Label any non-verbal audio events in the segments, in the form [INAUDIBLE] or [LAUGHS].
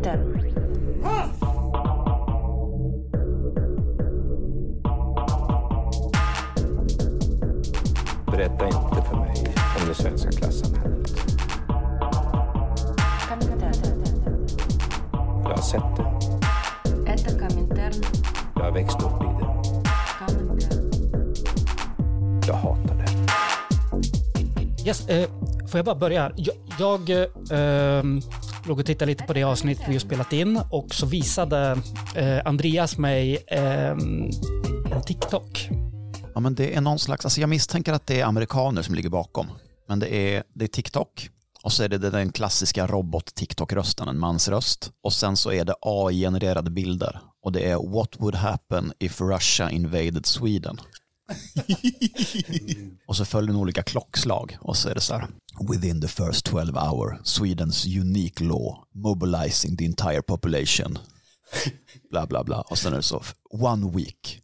Winter. Berätta inte för mig om det svenska klassamhället. Jag har sett det. Jag har växt upp i det. Jag hatar det. Yes, eh, får jag bara börja här? Jag... jag eh, ehm, låg och tittade lite på det avsnitt vi har spelat in och så visade eh, Andreas mig eh, en TikTok. Ja, men det är någon slags, alltså jag misstänker att det är amerikaner som ligger bakom. Men det är, det är TikTok och så är det den klassiska robot-TikTok-rösten, en mansröst. Och sen så är det AI-genererade bilder och det är what would happen if Russia invaded Sweden. [LAUGHS] och så följer det olika klockslag och så är det så här. Within the first 12 hour, Swedens unique law mobilizing the entire population. bla bla bla. Och sen är det så, one week.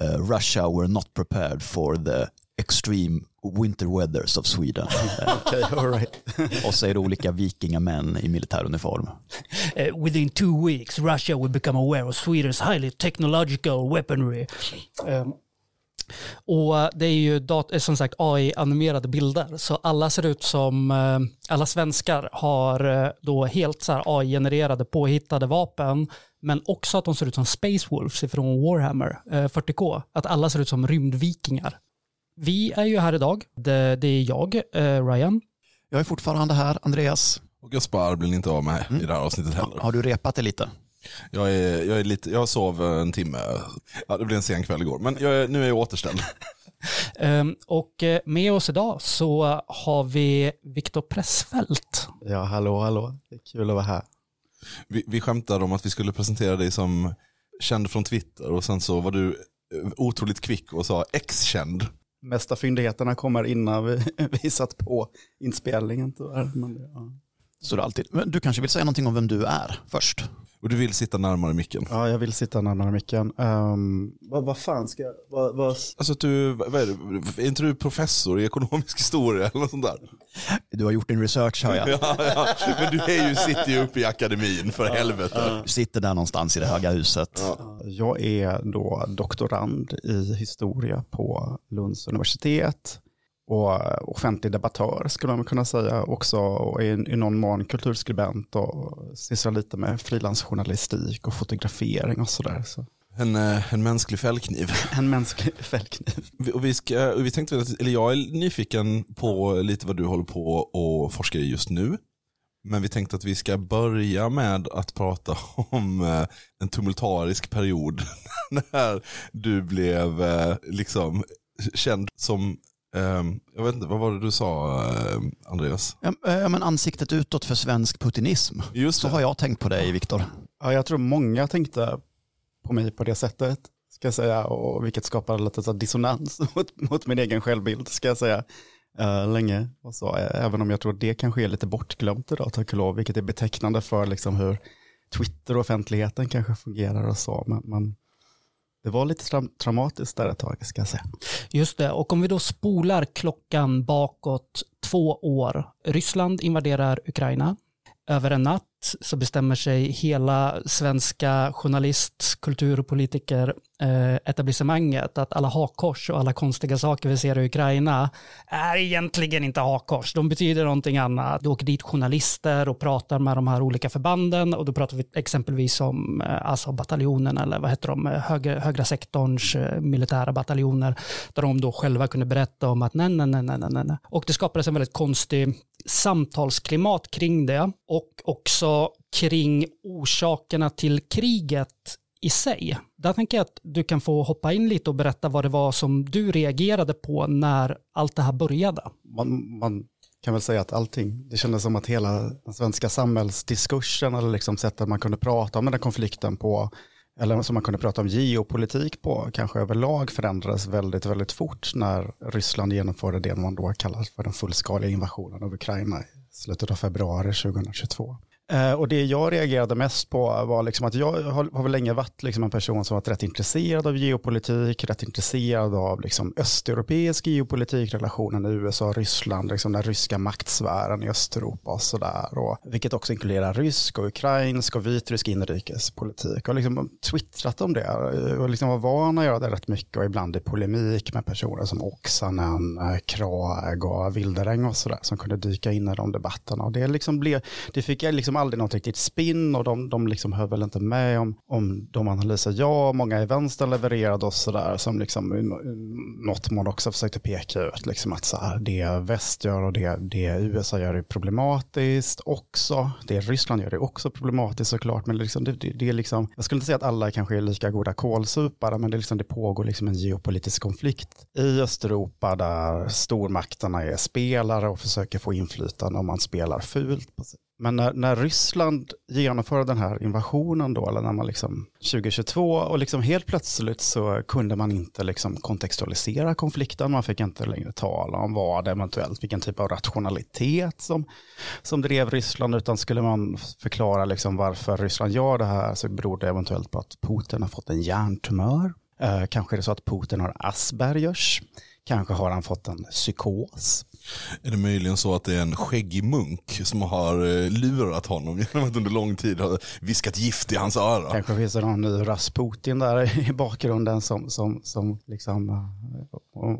Uh, Russia were not prepared for the extreme winter weathers of Sweden. [LAUGHS] Okej, all right. och så är det olika vikingamän i militäruniform. Eh, within two weeks Russia will become aware of Sweden's highly technological weaponry. Eh, och eh, det är ju dat- eh, som sagt AI-animerade bilder, så alla ser ut som, eh, alla svenskar har då helt så här AI-genererade påhittade vapen, men också att de ser ut som Space Wolves ifrån Warhammer eh, 40K, att alla ser ut som rymdvikingar. Vi är ju här idag, det, det är jag, Ryan, Jag är fortfarande här, Andreas. Och Gaspar blir ni inte av med i det här avsnittet heller. Har du repat det lite? Jag, är, jag, är lite, jag sov en timme, ja, det blev en sen kväll igår, men jag är, nu är jag återställd. [LAUGHS] Ehm, Och eh, med oss idag så har vi Viktor Pressfeldt. Ja, hallå, hallå. Det är kul att vara här. Vi, vi skämtade om att vi skulle presentera dig som känd från Twitter och sen så var du eh, otroligt kvick och sa ex-känd. Mesta fyndigheterna kommer innan vi, [LAUGHS] vi satt på inspelningen tyvärr. Men det, ja. Så det alltid. Men du kanske vill säga någonting om vem du är först? Och du vill sitta närmare micken. ja, jag vill sitta närmare micken. Um, vad, vad fan ska jag... Vad, vad, Alltså att du, vad är, det, är inte du professor i ekonomisk historia eller något sånt där? Du har gjort din research hör jag. [LAUGHS] Ja, ja. Men du är ju, sitter ju uppe i akademin för helvete. Du sitter där någonstans i det höga huset. jag är då doktorand i historia på Lunds universitet. Och offentlig debattör skulle man kunna säga också. Och är i någon mån kulturskribent och sysslar lite med frilansjournalistik och fotografering och sådär. Så. En, eh, en mänsklig fällkniv. [LAUGHS] En mänsklig [LAUGHS] fällkniv. Vi- Och vi, ska, och vi tänkte, eller jag är nyfiken på lite vad du håller på och forskar i just nu. Men vi tänkte att vi ska börja med att prata [LAUGHS] om eh, en tumultarisk period när du blev eh, liksom känd som, eh, jag vet inte, vad var det du sa eh, Andreas? Ja, eh, men ansiktet utåt för svensk putinism. Just Så har jag tänkt på dig, Viktor. Ja, jag tror många tänkte på mig på det sättet, ska jag säga, och vilket skapade lite så dissonans [LAUGHS] mot, mot min egen självbild, ska jag säga, eh, länge. Och så, även om jag tror det kanske är lite bortglömt idag, tack och lov, vilket är betecknande för liksom hur Twitter och offentligheten kanske fungerar och så, men, men det var lite tra traumatiskt där ett tag, ska jag säga. Just det, och om vi då spolar klockan bakåt två år. Ryssland invaderar Ukraina. Över en natt så bestämmer sig hela svenska journalist, kultur och politiker eh, etablissemanget att alla hakkors och alla konstiga saker vi ser i Ukraina är egentligen inte hakkors. De betyder någonting annat. Det åker dit journalister och pratar med de här olika förbanden och då pratar vi exempelvis om eh, alltså bataljonen eller vad heter de, eh, höger, högra sektorns eh, militära bataljoner där de då själva kunde berätta om att nej, nej, nej, nej, nej, nej. Och det skapades en väldigt konstig samtalsklimat kring det och också kring orsakerna till kriget i sig. Där tänker jag att du kan få hoppa in lite och berätta vad det var som du reagerade på när allt det här började. Man, man kan väl säga att allting, det kändes som att hela den svenska samhällsdiskursen eller liksom sättet man kunde prata om den här konflikten på, eller som man kunde prata om geopolitik på, kanske överlag förändrades väldigt, väldigt fort när Ryssland genomförde det man då kallar för den fullskaliga invasionen av Ukraina i slutet av februari 2022. Eh, och det jag reagerade mest på var liksom att jag har, väl länge varit liksom en person som varit rätt intresserad av geopolitik, rätt intresserad av liksom östeuropeisk geopolitik, relationen USA-Ryssland, liksom den ryska maktsfären i Östeuropa och sådär. Vilket också inkluderar rysk och ukrainsk och vitrysk inrikespolitik. Och liksom twittrat om det eh, och liksom var van att göra det rätt mycket och ibland i polemik med personer som Oksanen, eh, Krag och Wilderäng och sådär som kunde dyka in i de debatterna. Och det, liksom blev, det fick jag liksom Liksom aldrig något riktigt spinn och de, de liksom hör väl inte med om, om de analyser jag och många i vänstern levererade och sådär som liksom i något mån också försökte peka ut liksom att så här, det väst gör och det, det USA gör är problematiskt också. Det Ryssland gör är också problematiskt såklart men liksom det, det, det är liksom, jag skulle inte säga att alla kanske är lika goda kålsupare men det, liksom, det pågår liksom en geopolitisk konflikt i Östeuropa där stormakterna är spelare och försöker få inflytande om man spelar fult. Men när, när Ryssland genomförde den här invasionen då, eller när man liksom 2022 och liksom helt plötsligt så kunde man inte liksom kontextualisera konflikten, man fick inte längre tala om vad eventuellt, vilken typ av rationalitet som, som drev Ryssland, utan skulle man förklara liksom varför Ryssland gör det här så beror det eventuellt på att Putin har fått en hjärntumör. Eh, kanske är det så att Putin har Aspergers. Kanske har han fått en psykos. Är det möjligen så att det är en skäggig munk som har eh, lurat honom genom att under lång tid ha viskat gift i hans öra? Kanske finns det någon ny Rasputin där i bakgrunden som, som, som liksom, eh,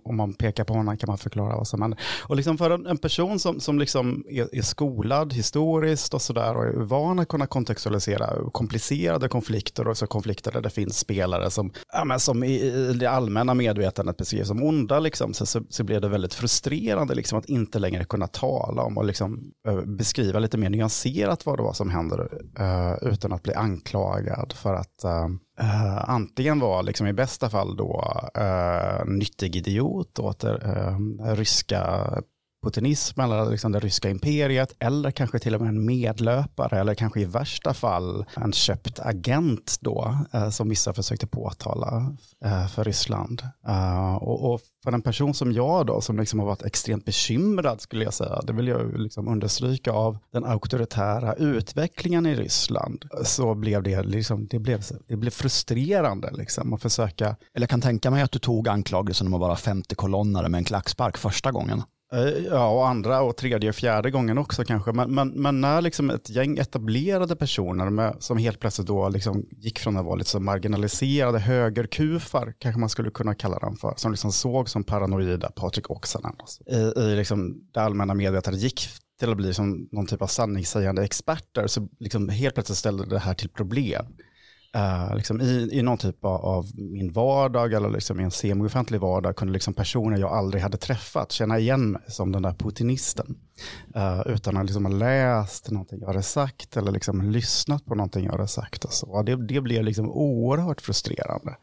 om man pekar på honom kan man förklara vad som händer. Och liksom för en, en person som, som liksom är, är skolad historiskt och sådär och är van att kunna kontextualisera komplicerade konflikter och så konflikter där det finns spelare som, ja, men som i, i det allmänna medvetandet beskrivs som onda, liksom, så, så, så blir det väldigt frustrerande liksom, Liksom att inte längre kunna tala om och liksom, eh, beskriva lite mer nyanserat vad det var som händer eh, utan att bli anklagad för att Uh, antingen var liksom i bästa fall då uh, nyttig idiot åt uh, ryska putinism eller liksom det ryska imperiet eller kanske till och med en medlöpare eller kanske i värsta fall en köpt agent då eh, som vissa försökte påtala eh, för Ryssland. Eh, och, och, för en person som jag då som liksom har varit extremt bekymrad skulle jag säga, det vill jag liksom understryka av den auktoritära utvecklingen i Ryssland så blev det liksom, det blev, det blev frustrerande liksom att försöka. Eller jag kan tänka mig att du tog anklagelsen om att vara femte kolonnare med en klackspark första gången. Eh, ja, och andra och tredje och fjärde gången också kanske. Men, men, men när liksom ett gäng etablerade personer med, som helt plötsligt då liksom gick från att vara lite så marginaliserade högerkufar, kanske man skulle kunna kalla dem för, som liksom såg som paranoida Patrik Oksanen. Alltså. I, i liksom det allmänna medvetandet gick till att bli som någon typ av sanningssägande experter, så liksom helt plötsligt ställde det här till problem. Uh, liksom i, I någon typ av, av min vardag eller liksom i en semi-offentlig vardag kunde liksom personer jag aldrig hade träffat känna igen mig som den där putinisten. Uh, utan att liksom ha läst någonting jag hade sagt eller liksom lyssnat på någonting jag hade sagt. Och så. Det, det blev liksom oerhört frustrerande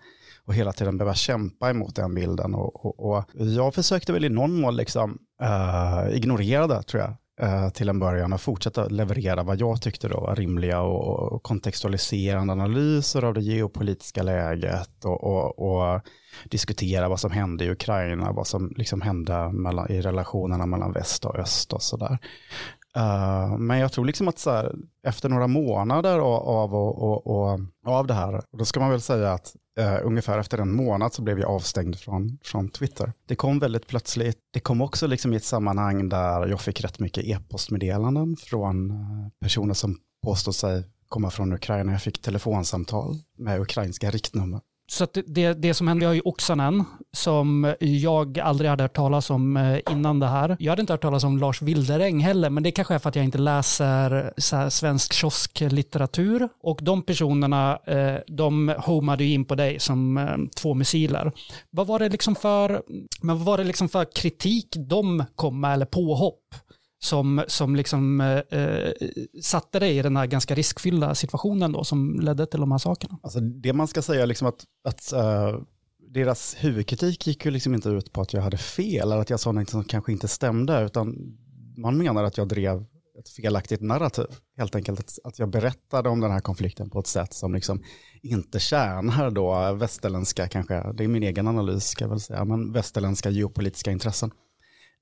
och hela tiden behöva kämpa emot den bilden. Och, och, och jag försökte väl i någon mån liksom, uh, ignorera det tror jag. Eh, till en början och fortsätta leverera vad jag tyckte då var rimliga och, kontextualiserande analyser av det geopolitiska läget och, och, och, diskutera vad som hände i Ukraina, vad som liksom hände mellan, i relationerna mellan väst och öst och sådär. Uh, men jag tror liksom att så här, efter några månader av, av, och, och, av det här, då ska man väl säga att uh, ungefär efter en månad så blev jag avstängd från, från Twitter. Det kom väldigt plötsligt. Det kom också liksom i ett sammanhang där jag fick rätt mycket e-postmeddelanden från eh, personer som påstod sig komma från Ukraina. Jag fick telefonsamtal med ukrainska riktnummer. Så det, det som hände var ju Oksanen, som jag aldrig hade hört talas om eh, innan det här. Jag hade inte hört talas om Lars Wilderäng heller, men det kanske är för att jag inte läser så svensk kiosklitteratur. Och de personerna, eh, de homade ju in på dig som eh, två missiler. Vad var det liksom för, men vad var det liksom för kritik de kom med, eller påhopp? Som, som liksom, eh, eh, satte dig i den här ganska riskfyllda situationen då, som ledde till de här sakerna? Alltså det man ska säga liksom att, att uh, deras huvudkritik gick ju liksom inte ut på att jag hade fel eller att jag sa något som kanske inte stämde, utan man menar att jag drev ett felaktigt narrativ. Helt enkelt att, att jag berättade om den här konflikten på ett sätt som liksom inte tjänar då västerländska, kanske, det är min egen analys ska jag väl säga, men västerländska geopolitiska intressen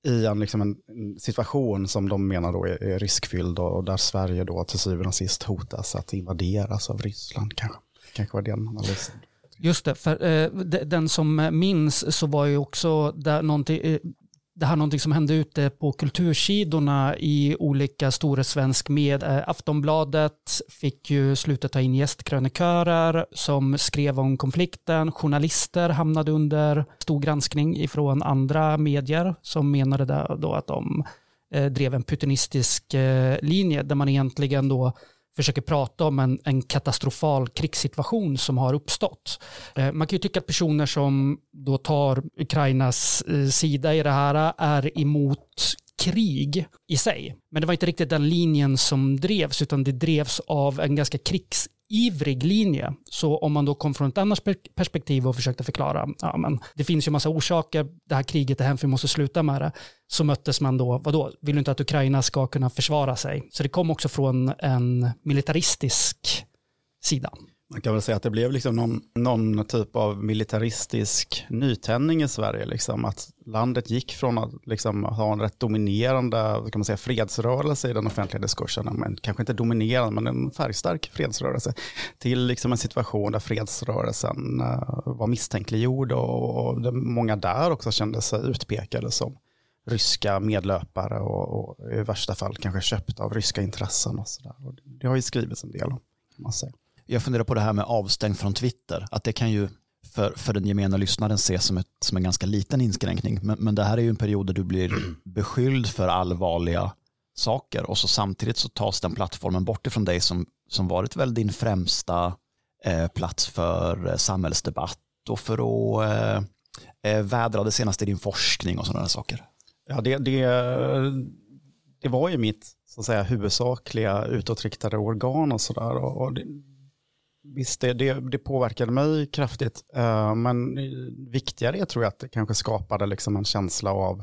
i en, liksom en situation som de menar då är, är riskfylld och, och där Sverige då till syvende och sist hotas att invaderas av Ryssland kanske. Kanske var den analysen. Just det, för eh, den som minns så var ju också där någonting, eh, det här någonting som hände ute på kultursidorna i olika stora svensk med. Eh, Aftonbladet fick ju sluta ta in gästkrönikörer som skrev om konflikten. Journalister hamnade under stor granskning ifrån andra medier som menade där då att de eh, drev en putinistisk eh, linje där man egentligen då försöker prata om en, en katastrofal krigssituation som har uppstått. Eh, Man kan ju tycka att personer som då tar Ukrainas eh, sida i det här är emot krig i sig. Men det var inte riktigt den linjen som drevs, utan det drevs av en ganska krigs ivrig linje. Så om man då kom från ett annat perspektiv och försökte förklara, ja men det finns ju massa orsaker, det här kriget är hemskt, vi måste sluta med det, så möttes man då, vadå, vill du inte att Ukraina ska kunna försvara sig? Så det kom också från en militaristisk sida. Man kan väl säga att det blev liksom någon, någon typ av militaristisk nytändning i Sverige. Liksom. Att landet gick från att liksom ha en rätt dominerande kan man säga, fredsrörelse i den offentliga diskursen, men kanske inte dominerande, men en färgstark fredsrörelse, till liksom en situation där fredsrörelsen eh, var misstänkliggjord och, och det, många där också kände sig utpekade som ryska medlöpare och, och i värsta fall kanske köpta av ryska intressen och sådär. Och Det har ju skrivits en del om, kan man säga. Jag funderar på det här med avstängd från Twitter. Att det kan ju för, för den gemena lyssnaren ses som, ett, som en ganska liten inskränkning. Men, men det här är ju en period där du blir [CLEARS THROAT] beskylld för allvarliga saker och så samtidigt så tas den plattformen bort ifrån dig som, som varit väl din främsta eh, plats för eh, samhällsdebatt och för att eh, eh, vädra det senaste i din forskning och sådana saker. Ja, det, det, det var ju mitt så att säga, huvudsakliga utåtriktade organ och sådär. Och, och det, visst, det, det, det påverkade mig kraftigt. Uh, men viktigare är, tror jag att det kanske skapade liksom en känsla av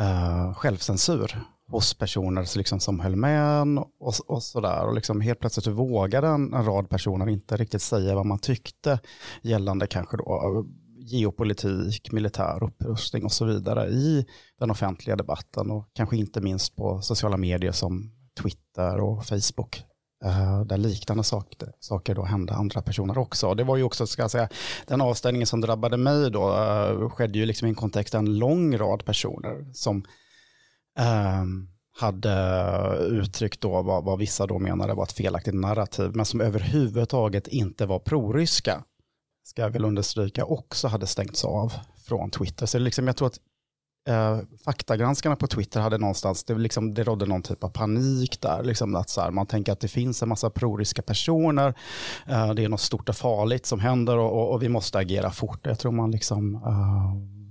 uh, självcensur hos personer liksom, som höll med en och, och sådär. Och liksom helt plötsligt vågade en, en rad personer inte riktigt säga vad man tyckte gällande kanske då eh, geopolitik, militär upprustning och så vidare i den offentliga debatten och kanske inte minst på sociala medier som Twitter och Facebook Eh, där liknande saker, saker då hände andra personer också. Det var ju också, ska jag säga, den avstängningen som drabbade mig då eh, skedde ju liksom i en kontext där en lång rad personer som eh, hade uttryckt då vad, vad vissa då menade var ett felaktigt narrativ, men som överhuvudtaget inte var proryska ska jag väl understryka, också hade stängts av från Twitter. Så liksom, jag tror att eh, faktagranskarna på Twitter hade någonstans, det, liksom, det rådde någon typ av panik där. Liksom att så här, man tänker att det finns en massa proriska personer, eh, det är något stort och farligt som händer och, och, och vi måste agera fort. Jag tror man liksom eh,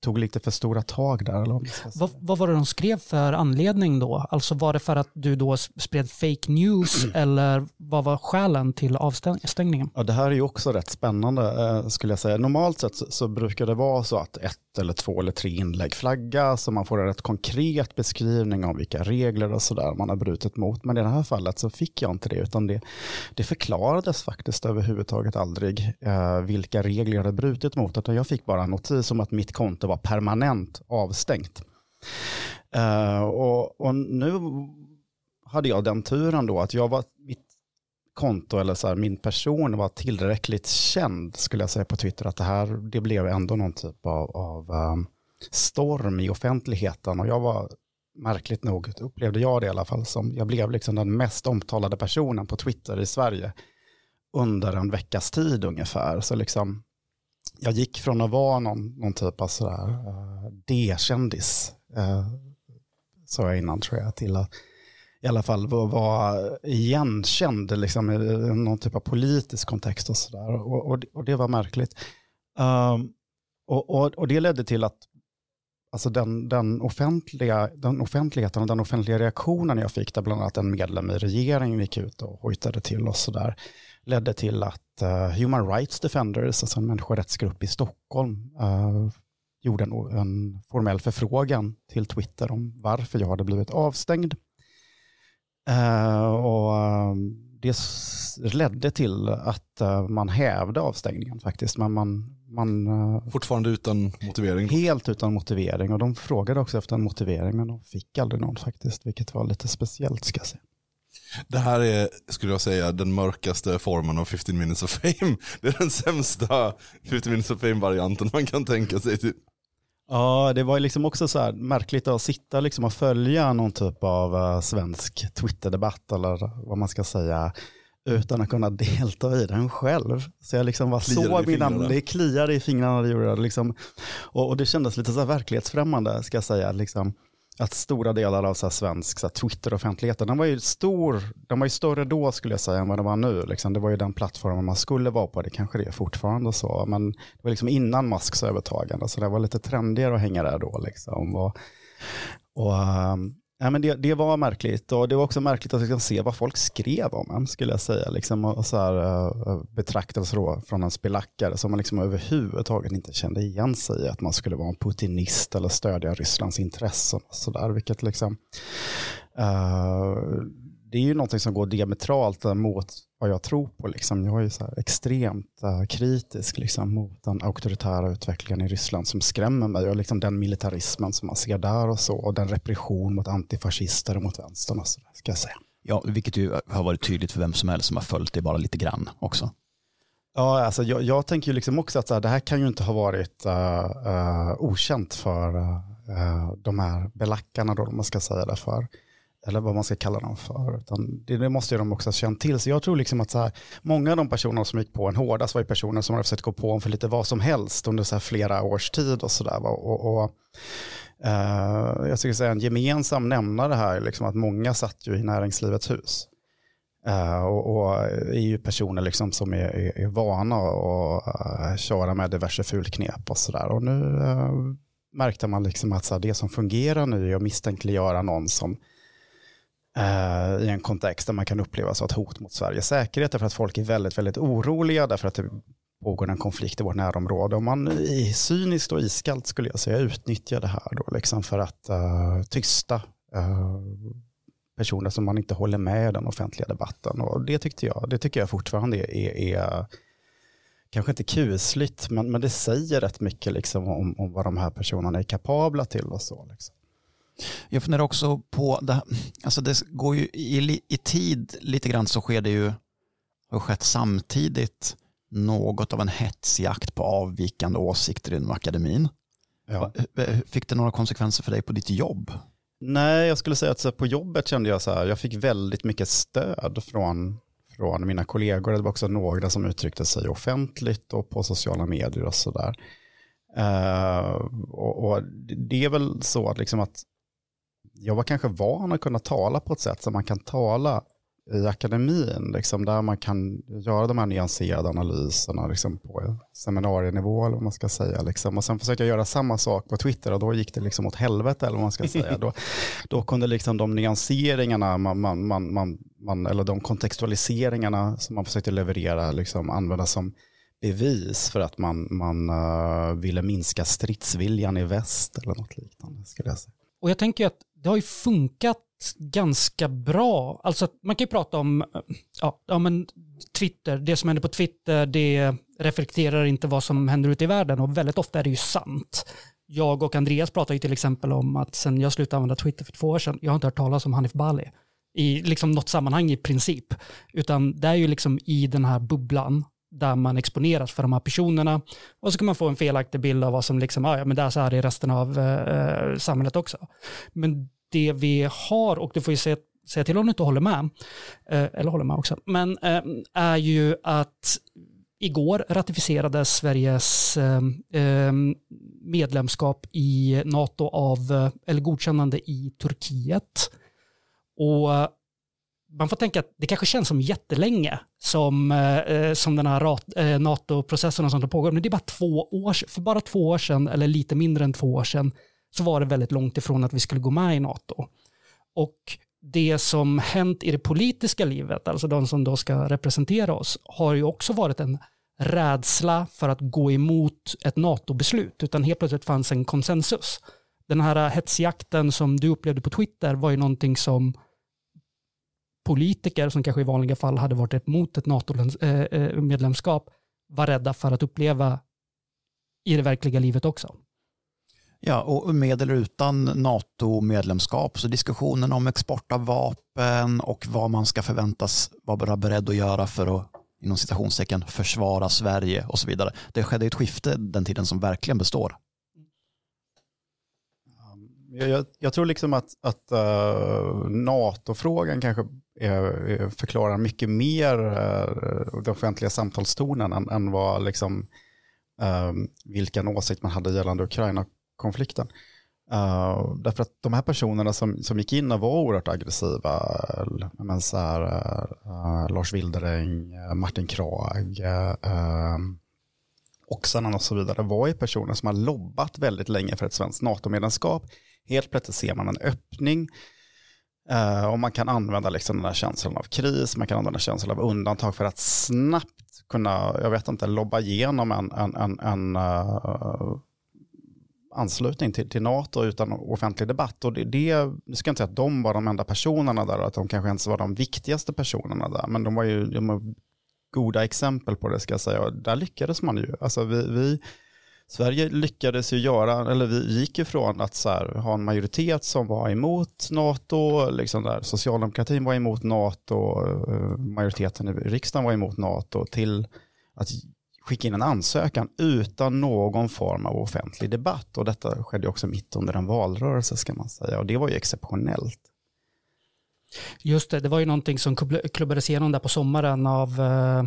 tog, lite för stora tag där. Eller vad. Vad, var det de skrev för anledning då? Alltså var det för att du då spred fake news [CLEARS THROAT] eller vad var skälen till avstängningen? Ja, det här är ju också rätt spännande eh, skulle jag säga. Normalt sett så, så brukar det vara så att ett eller två eller tre inlägg flaggas så man får en rätt konkret beskrivning av vilka regler och sådär man har brutit mot. Men i det här fallet så fick jag inte det utan det, det förklarades faktiskt överhuvudtaget aldrig eh, vilka regler jag hade brutit mot utan jag fick bara en notis om att mitt konto var permanent avstängt. Uh, och, och nu hade jag den turen då att jag var, mitt konto eller så här, min person var tillräckligt känd skulle jag säga på Twitter att det här det blev ändå någon typ av, av um, storm i offentligheten och jag var märkligt nog upplevde jag det i alla fall som jag blev liksom den mest omtalade personen på Twitter i Sverige under en veckas tid ungefär så liksom jag gick från att vara någon, någon typ av sådär uh, D-kändis uh, sa jag innan tror jag till att i alla fall vara igenkänd liksom, i någon typ av politisk kontext och sådär. Och, och, och det var märkligt. Um, och, och, och det ledde till att alltså den, den, offentliga, den offentligheten och den offentliga reaktionen jag fick, där bland annat en medlem i regeringen gick ut och hojtade till oss sådär, ledde till att Human Rights Defenders, alltså en människorättsgrupp i Stockholm, uh, gjorde en, en formell förfrågan till Twitter om varför jag hade blivit avstängd. Uh, och um, det ledde till att man hävde avstängningen faktiskt. Men man man eh, Fortfarande utan motivering. helt utan motivering och de frågade också efter en motivering men de fick aldrig någon faktiskt, vilket var lite speciellt ska jag säga. Det här är, skulle jag säga, den mörkaste formen av 15 minutes of fame. Det är den sämsta 15 minutes of fame-varianten man kan tänka sig. Typ. Ja, det var liksom också så här märkligt att sitta liksom och följa någon typ av eh, svensk Twitter-debatt eller vad man ska säga utan att kunna delta i den själv. Så jag liksom var Kliade så i fingrarna. mina, det kliade i fingrarna det gjorde det liksom. och, och det kändes lite så här verklighetsfrämmande ska jag säga. Liksom, att stora delar av så här svensk så Twitter-offentligheten, den var ju stor, den var ju större då skulle jag säga än vad den var nu. Liksom. Det var ju den plattformen man skulle vara på, det kanske det är fortfarande så. Men det var liksom innan Musks övertagande, så det var lite trendigare att hänga där då. Liksom. Och, och, ehm, ja, men det, det var märkligt och det var också märkligt att liksom se vad folk skrev om en skulle jag säga. Liksom, och så här, eh, eh, betraktades betraktelser då från en spelackare som man liksom överhuvudtaget inte kände igen sig i. Att man skulle vara en putinist eller stödja Rysslands intressen. Och så där, vilket liksom, uh, det är ju någonting som går diametralt mot vad jag tror på. Liksom. Jag är så extremt eh, kritisk liksom, mot den auktoritära utvecklingen i Ryssland som skrämmer mig och liksom den militarismen som man ser där och så och den repression mot antifascister och mot vänstern och så ska jag säga. Ja, vilket ju har varit tydligt för vem som helst som har följt det bara lite grann också. Ja, alltså jag, jag tänker ju liksom också att här, det här kan ju inte ha varit uh, uh, okänt för uh, de här belackarna då, om man ska säga det för. Eller vad man ska kalla dem för. Utan det, det måste ju de också ha känt till. Så jag tror liksom att så här, många av de personer som gick på en hårdast var ju personer som har försökt gå på en för lite vad som helst under så här flera års tid och sådär. Och, och, eh, jag skulle säga en gemensam nämnare här liksom att många satt ju i näringslivets hus. Uh, och, och är ju personer liksom som är, är, är vana att uh, köra med diverse fulknep och sådär. Och nu uh, märkte man liksom att så här, det som fungerar nu är att misstänkliggöra någon som Eh, i en kontext där man kan uppleva så ett hot mot Sveriges säkerhet därför att folk är väldigt, väldigt oroliga därför att det pågår en konflikt i vårt närområde. Och man är cyniskt och iskallt skulle jag säga utnyttjar det här då liksom för att uh, tysta uh, personer som man inte håller med i den offentliga debatten. Och det tyckte jag, det tycker jag fortfarande är, är, är kanske inte kusligt, men, men det säger rätt mycket liksom om, om vad de här personerna är kapabla till och så. Liksom. Jag funderar också på, det, alltså det går ju i, i tid lite grann så sker det ju, har skett samtidigt något av en hetsjakt på avvikande åsikter inom akademin. Ja. Fick det några konsekvenser för dig på ditt jobb? Nej, jag skulle säga att så på jobbet kände jag så här, jag fick väldigt mycket stöd från, från mina kollegor. Det var också några som uttryckte sig offentligt och på sociala medier och sådär. Uh, och, och det är väl så att, liksom att jag var kanske van att kunna tala på ett sätt som man kan tala i akademin, liksom, där man kan göra de här nyanserade analyserna liksom, på seminarienivå, eller vad man ska säga. Liksom. Och sen försökte jag göra samma sak på Twitter och då gick det liksom åt helvete, eller vad man ska [LAUGHS] säga. då, då kunde liksom de nyanseringarna, man, man, man, man, eller de kontextualiseringarna som man försökte leverera, liksom, användas som bevis för att man, man uh, ville minska stridsviljan i väst eller något liknande. Skulle jag säga. Och jag tänker att det har ju funkat ganska bra. Alltså att man kan ju prata om eh, ja, ja, men Twitter, det som händer på Twitter, det reflekterar inte vad som händer ute i världen och väldigt ofta är det ju sant. Jag och Andreas pratar ju till exempel om att sen jag slutade använda Twitter för två år sedan, jag har inte hört talas om Hanif Bali i liksom något sammanhang i princip, utan det är ju liksom i den här bubblan där man exponeras för de här personerna och så kan man få en felaktig bild av vad som liksom, ja men det är så här i resten av eh, eh, samhället också. Men det vi har, och du får ju säga, säga till om du inte håller med, eh, eller håller med också, men eh, är ju att igår ratificerades Sveriges eh, eh, medlemskap i NATO av, eh, eller godkännande i Turkiet. Och man får tänka att det kanske känns som jättelänge som, eh, eh som den här eh, NATO-processen och sånt har pågått, men det är bara två år för bara två år sedan, eller lite mindre än två år sedan, så var det väldigt långt ifrån att vi skulle gå med i NATO. Och det som hänt i det politiska livet, alltså de som då ska representera oss, har ju också varit en rädsla för att gå emot ett NATO-beslut, utan helt plötsligt fanns en konsensus. Den här hetsjakten som du upplevde på Twitter var ju någonting som politiker som kanske i vanliga fall hade varit emot ett NATO-medlemskap eh, eh, var rädda för att uppleva i det verkliga livet också. Ja, och med eller utan NATO-medlemskap så diskussionen om export av vapen och vad man ska förväntas vara beredd att göra för att inom citationstecken försvara Sverige och så vidare. Det skedde ett skifte den tiden som verkligen består. Jag, jag, jag tror liksom att, att uh, NATO-frågan kanske är, förklarar mycket mer eh, uh, den offentliga samtalstonen än, än vad liksom, uh, vilken åsikt man hade gällande Ukraina-konflikten. Uh, därför att de här personerna som, som gick in och var oerhört aggressiva, men så här, uh, Lars Wildereng, Martin Krag, uh, och så vidare, var ju personer som har lobbat väldigt länge för ett svenskt NATO-medlemskap. Helt plötsligt ser man en öppning eh, och man kan använda liksom den här känslan av kris, man kan använda känslan av undantag för att snabbt kunna, jag vet inte, lobba igenom en, en, en, en eh, anslutning till, till NATO utan offentlig debatt. Och det, det, jag ska inte säga att de var de enda personerna där, att de kanske inte var de viktigaste personerna där, men de var ju de var goda exempel på det ska jag säga. Och där lyckades man ju. Alltså vi, vi Sverige lyckades ju göra, eller vi gick ifrån att så här, ha en majoritet som var emot NATO, liksom där socialdemokratin var emot NATO, eh, majoriteten i riksdagen var emot NATO, till att skicka in en ansökan utan någon form av offentlig debatt. Och detta skedde också mitt under en valrörelse ska man säga. Och det var ju exceptionellt. Just det, det var ju någonting som klubbades igenom där på sommaren av eh,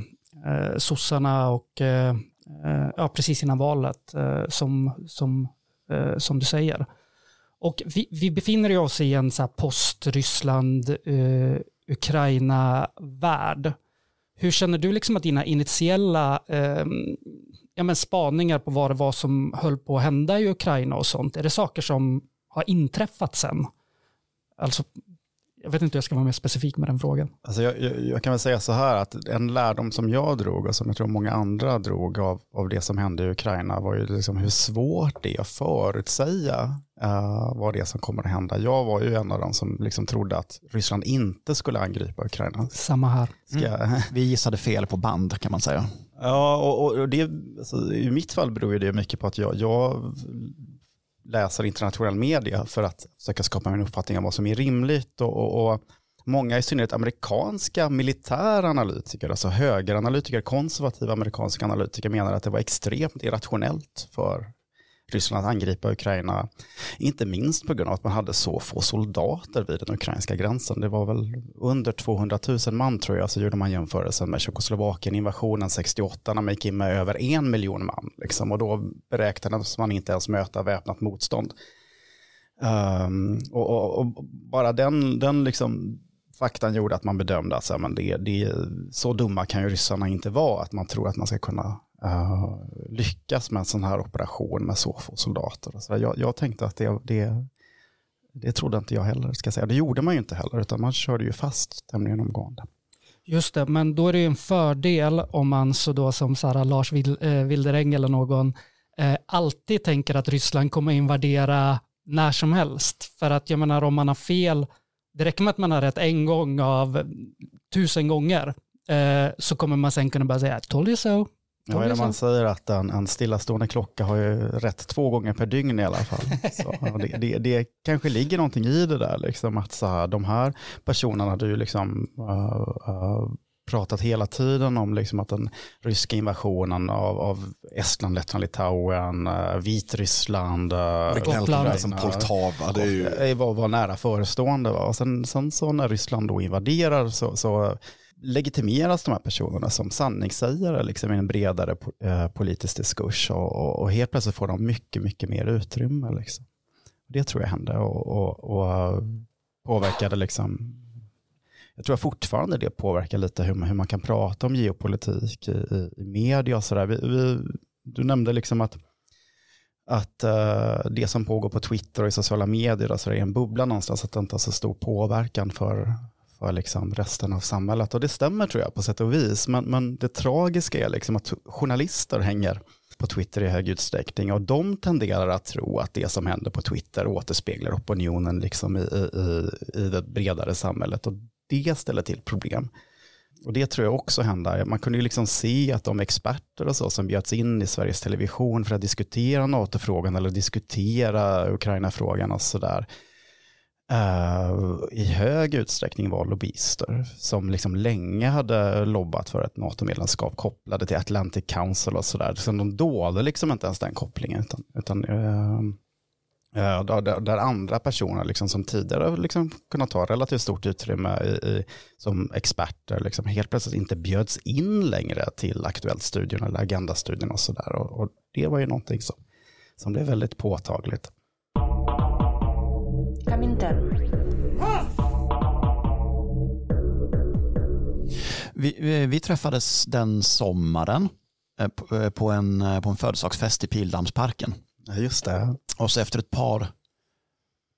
eh sossarna och eh, Eh, ja, precis innan valet eh, som, som, eh, som du säger. Och vi, vi befinner oss i en så post Ryssland, Ukraina värld. hur känner du liksom att dina initiella eh, ja, men spaningar på vad det var som höll på att hända i Ukraina och sånt, är det saker som har inträffat sen? Alltså, jag vet inte hur jag ska vara mer specifik med den frågan. Alltså jag, jag, jag, kan väl säga så här att en lärdom som jag drog och som jag tror många andra drog av, av det som hände i Ukraina var ju liksom hur svårt det är att förutsäga uh, vad det är som kommer att hända. Jag var ju en av dem som liksom trodde att Ryssland inte skulle angripa Ukraina. Samma här. Mm. [LAUGHS] Vi gissade fel på band kan man säga. Ja, och, och det, alltså, i mitt fall beror det mycket på att jag, jag läser internationell media för att försöka skapa en uppfattning om vad som är rimligt och, och, och många, i synnerhet amerikanska militära analytiker, alltså högeranalytiker, konservativa amerikanska analytiker menar att det var extremt irrationellt för Ryssland att angripa Ukraina. Inte minst på grund av att man hade så få soldater vid den ukrainska gränsen. Det var väl under 200 000 man tror jag, så gjorde man jämförelsen med Tjeckoslovakien, invasionen 68 när man gick in med över en miljon man. Liksom, och då beräknades man inte ens möta väpnat motstånd. Um, och, och, och, bara den, den liksom faktan gjorde att man bedömde att så, men det, det, så dumma kan ju ryssarna inte vara att man tror att man ska kunna uh, lyckas med en sån här operation med så få soldater. Så jag, jag tänkte att det, det, det trodde inte jag heller, ska säga. Det gjorde man ju inte heller, utan man körde ju fast tämligen omgående. Just det, men då är det ju en fördel om man så då som så Lars eh, Wildereng eller någon eh, alltid tänker att Ryssland kommer invadera när som helst. För att jag menar om man har fel, det räcker med att man har rätt en gång av tusen gånger eh, så kommer man sen kunna bara säga told you so, Ja, vad är det man säger att en, en stillastående klocka har ju rätt två gånger per dygn i alla fall. [LAUGHS] Så, det, det, det, kanske ligger någonting i det där, liksom, att så här, de här personerna hade ju liksom uh, uh, pratat hela tiden om liksom att den ryska invasionen av, av Estland, Lettland, Litauen, uh, Vitryssland, Gotland, som Poltava, det är ju... var, var nära förestående. Va? Och sen, sen så när Ryssland då invaderar så, så legitimeras de här personerna som sanningssägare liksom, i en bredare eh, politisk diskurs och, och, och, helt plötsligt får de mycket, mycket mer utrymme. Liksom. Det tror jag hände och, och, och påverkade liksom, jag tror fortfarande det påverkar lite hur man, hur man kan prata om geopolitik i, i, i media och sådär. Vi, vi, du nämnde liksom att att uh, det som pågår på Twitter och i sociala medier alltså är en bubbla någonstans, att det inte har så stor påverkan för, för liksom resten av samhället. Och det stämmer tror jag på sätt och vis. Men, men det tragiska är liksom att journalister hänger på Twitter i hög utsträckning och de tenderar att tro att det som händer på Twitter återspeglar opinionen liksom i, i, i det bredare samhället och det ställer till problem. och det tror jag också hände. Man kunde ju liksom se att de experter och så som bjöds in i Sveriges Television för att diskutera NATO-frågan eller diskutera Ukraina-frågan och sådär Eh, i hög utsträckning var lobbyister som liksom länge hade lobbat för ett NATO-medlemskap kopplade till Atlantic Council och sådär. Så de dolde liksom inte ens den kopplingen. Utan, utan uh, där, där, andra personer liksom som tidigare liksom kunnat ta relativt stort utrymme i, i, som experter liksom helt plötsligt inte bjöds in längre till Aktuellt-studion eller Agenda-studion och sådär. Och, och det var ju någonting som, som blev väldigt påtagligt min. Vi, vi, vi träffades den sommaren eh, eh, på, en, eh, på en födelsedagsfest i Pildamsparken. Just det. Och så efter ett par,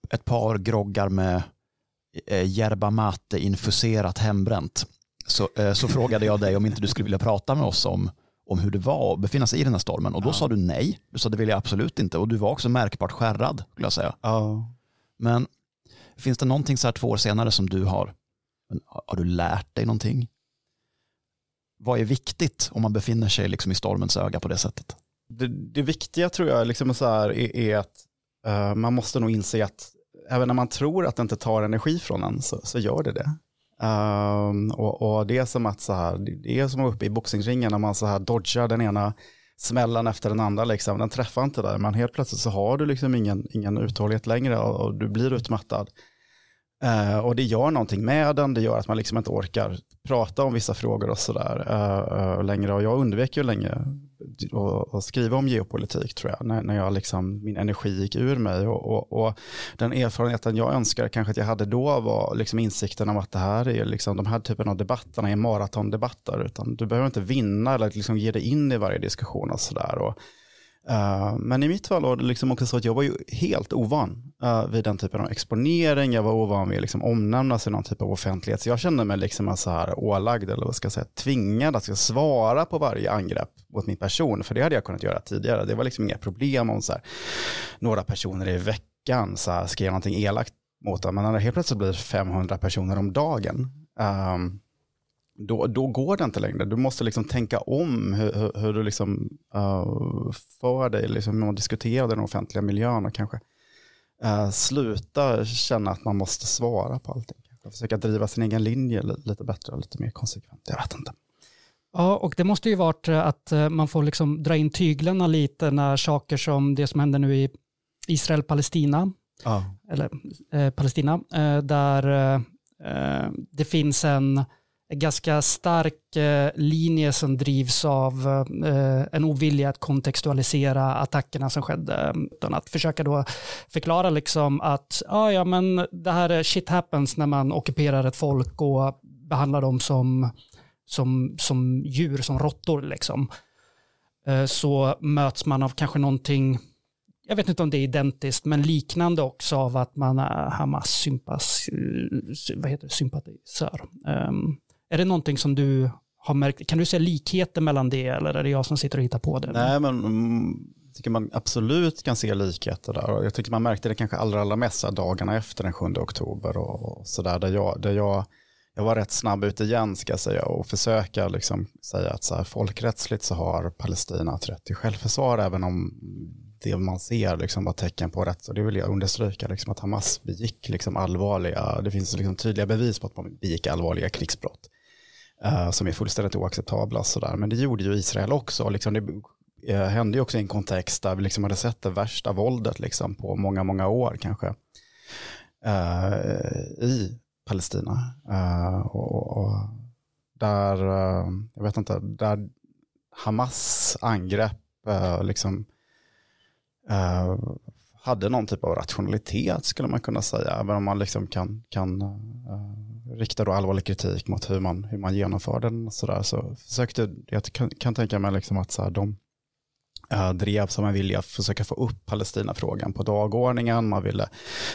ett par groggar med yerba mate infuserat hembränt så, så frågade jag dig om inte du skulle vilja prata med oss om, om hur det var att befinna sig i den här stormen. Och då ja. sa du nej. Du sa det vill jag absolut inte. Och du var också märkbart skärrad, skulle jag säga. Ja. Men finns det någonting så här två år senare som du har, har du lärt dig någonting? Vad är viktigt om man befinner sig liksom i stormens öga på det sättet? det, det viktiga tror jag liksom så här är, är att uh, man måste nog inse att även när man tror att det inte tar energi från en så, så gör det det. Ehm, och, och det är som att så här, det- det är som att vara uppe i boxningsringen när man så här dodgar den ena smällen efter den andra. Liksom. Den träffar inte där, men helt plötsligt så har du liksom ingen, ingen uthållighet längre och, och du blir utmattad. Eh, och det gör någonting med den, det gör att man liksom inte orkar prata om vissa frågor och sådär uh, längre. Och jag undvek ju länge att- att skriva om geopolitik tror jag, när, när jag liksom, min energi gick ur mig. Och, och, och den erfarenheten jag önskar kanske att jag hade då var liksom insikten om att det här är liksom, de här typen av debatterna är maratondebatter, utan du behöver inte vinna eller liksom ge dig in i varje diskussion och sådär. Uh, men i mitt fall var det liksom också så att jag var ju helt ovan uh, vid den typen av exponering. Jag var ovan vid att liksom omnämnas i någon typ av offentlighet. Så jag kände mig liksom så här ålagd, eller vad ska jag säga, tvingad att svara på varje angrepp mot min person. För det hade jag kunnat göra tidigare. Det var liksom inga problem om så här, några personer i veckan så här, skrev någonting elakt mot dem. Men när det helt plötsligt blir 500 personer om dagen. Um, då, då går det inte längre. Du måste liksom tänka om hur, hur, hur du liksom, uh, för dig, liksom, när man diskuterar den offentliga miljön och kanske uh, sluta känna att man måste svara på allting. Kanske försöka driva sin egen linje li- lite bättre och lite mer konsekvent. Jag vet inte. Ja, och det måste ju varit eh, att man får liksom dra in tyglarna lite när saker som det som händer nu i Israel-Palestina, Ja. eller eh, Palestina, eh, där eh, det finns en ganska stark eh, linje som drivs av eh, en ovilja att kontextualisera attackerna som skedde. Utan att försöka då förklara liksom att ah, ja, men det här är shit happens när man ockuperar ett folk och behandlar dem som, som, som djur, som råttor. Liksom. Eh, så möts man av kanske någonting jag vet inte om det är identiskt, men liknande också av att man är Hamas sympas, vad heter det, sympatisör. Um, är det någonting som du har märkt, kan du se likheter mellan det eller är det jag som sitter och hittar på det? Nej, men jag tycker man absolut kan se likheter där. Och jag tycker man märkte det kanske allra, allra mest dagarna efter den 7 oktober och, och sådär. Där jag, där jag, jag var rätt snabb ut igen ska jag säga och försöka liksom säga att så här, folkrättsligt så har Palestina ett rätt till självförsvar även om det man ser liksom var tecken på rätt. Och det vill jag understryka liksom att Hamas begick liksom allvarliga, det finns liksom tydliga bevis på att man begick allvarliga krigsbrott eh, som är fullständigt oacceptabla. Sådär. Men det gjorde ju Israel också. Liksom det eh, hände ju också i en kontext där vi liksom hade sett det värsta våldet liksom på många, många år kanske eh, i Palestina. Eh, och, och där, eh, jag vet inte, där Hamas angrepp liksom hade någon typ av rationalitet skulle man kunna säga. Även om man liksom kan, kan uh, riktar då allvarlig kritik mot hur man, hur man genomför den. Och så, där. så försökte, jag kan, kan tänka mig liksom att så här, de äh, drev som en vilja att försöka få upp Palestinafrågan på dagordningen. Man ville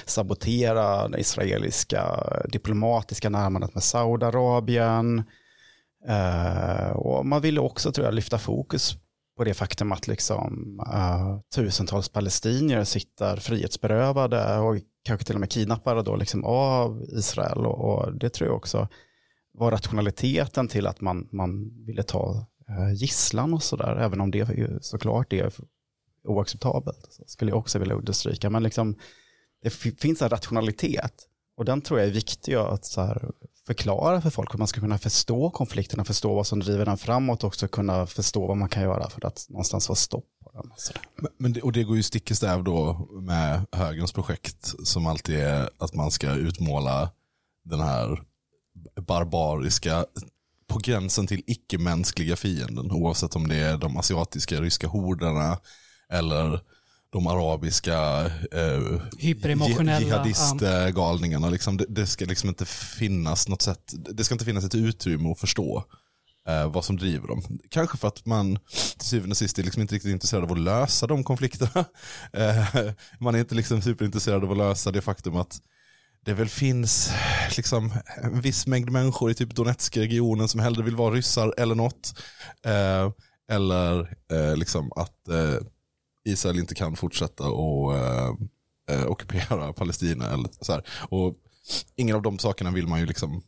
sabotera det israeliska diplomatiska närmandet med Saudiarabien. Äh, och man ville också tror jag lyfta fokus på det faktum att liksom, äh, tusentals palestinier sitter frihetsberövade och kanske till och med kidnappade då liksom av Israel. Och, och det tror jag också var rationaliteten till att man, man ville ta eh, gisslan och sådär, även om det ju såklart är oacceptabelt, så skulle jag också vilja understryka. Men liksom, det finns en rationalitet och den tror jag är viktig att så här, förklara för folk, hur man ska kunna förstå konflikterna, förstå vad som driver den framåt och också kunna förstå vad man kan göra för att någonstans få stopp men- det, och det går ju stick i stäv då med högerns projekt som alltid är att man ska utmåla den här barbariska, på gränsen till icke-mänskliga fienden. Oavsett om det är de asiatiska ryska horderna eller de arabiska eh, jihadistgalningarna. Liksom, det, det ska liksom inte finnas något sätt, det ska inte finnas ett utrymme att förstå eh, vad som driver dem. Kanske för att man till syvende och sist är liksom inte riktigt intresserad av att lösa de konflikterna. [LAUGHS] Eh, man är inte liksom superintresserad av att lösa det faktum att det väl finns liksom en viss mängd människor i typ Donetsk-regionen som hellre vill vara ryssar eller något. Eh, eller eh, liksom att eh, Israel inte kan fortsätta och eh, eh, ockupera Palestina. Eller så här. Och ingen av de sakerna vill man ju liksom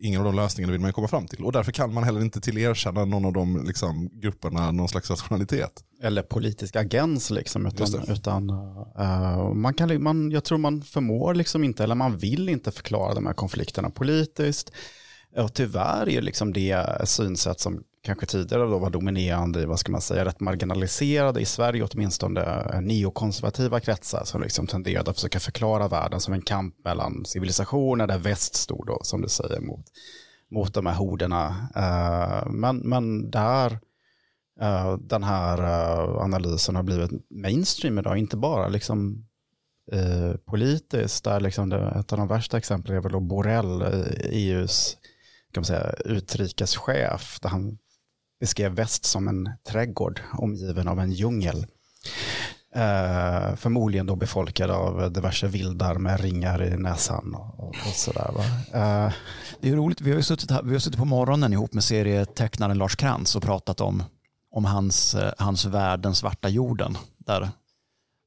Ingen av de lösningarna vill man komma fram till. Och därför kan man heller inte tillerkänna någon av de liksom, grupperna någon slags rationalitet. Eller politisk agens liksom, utan, utan eh, man kan, man, jag tror man förmår liksom inte, eller man vill inte förklara de här konflikterna politiskt. Och tyvärr är liksom det synsätt som kanske tidigare då var dominerande i, vad ska man säga, rätt marginaliserade i Sverige åtminstone eh, neokonservativa kretsar som liksom tenderade att försöka förklara världen som en kamp mellan civilisationer där väst stod då, som du säger, mot, mot de här horderna. Eh, men, men där eh, den här analysen har blivit mainstream idag, inte bara liksom politiskt, där liksom det, ett av de värsta exemplen är väl då Borrell, EUs e kan man säga, utrikeschef, där han beskrev väst som en trädgård omgiven av en djungel. Eh, förmodligen då befolkad av diverse vildar med ringar i näsan och, och, sådär. Va? Eh, Det är roligt, vi har ju suttit, här, vi har suttit på morgonen ihop med serietecknaren Lars Krantz och pratat om, om hans, eh, hans värld, den svarta jorden. Där,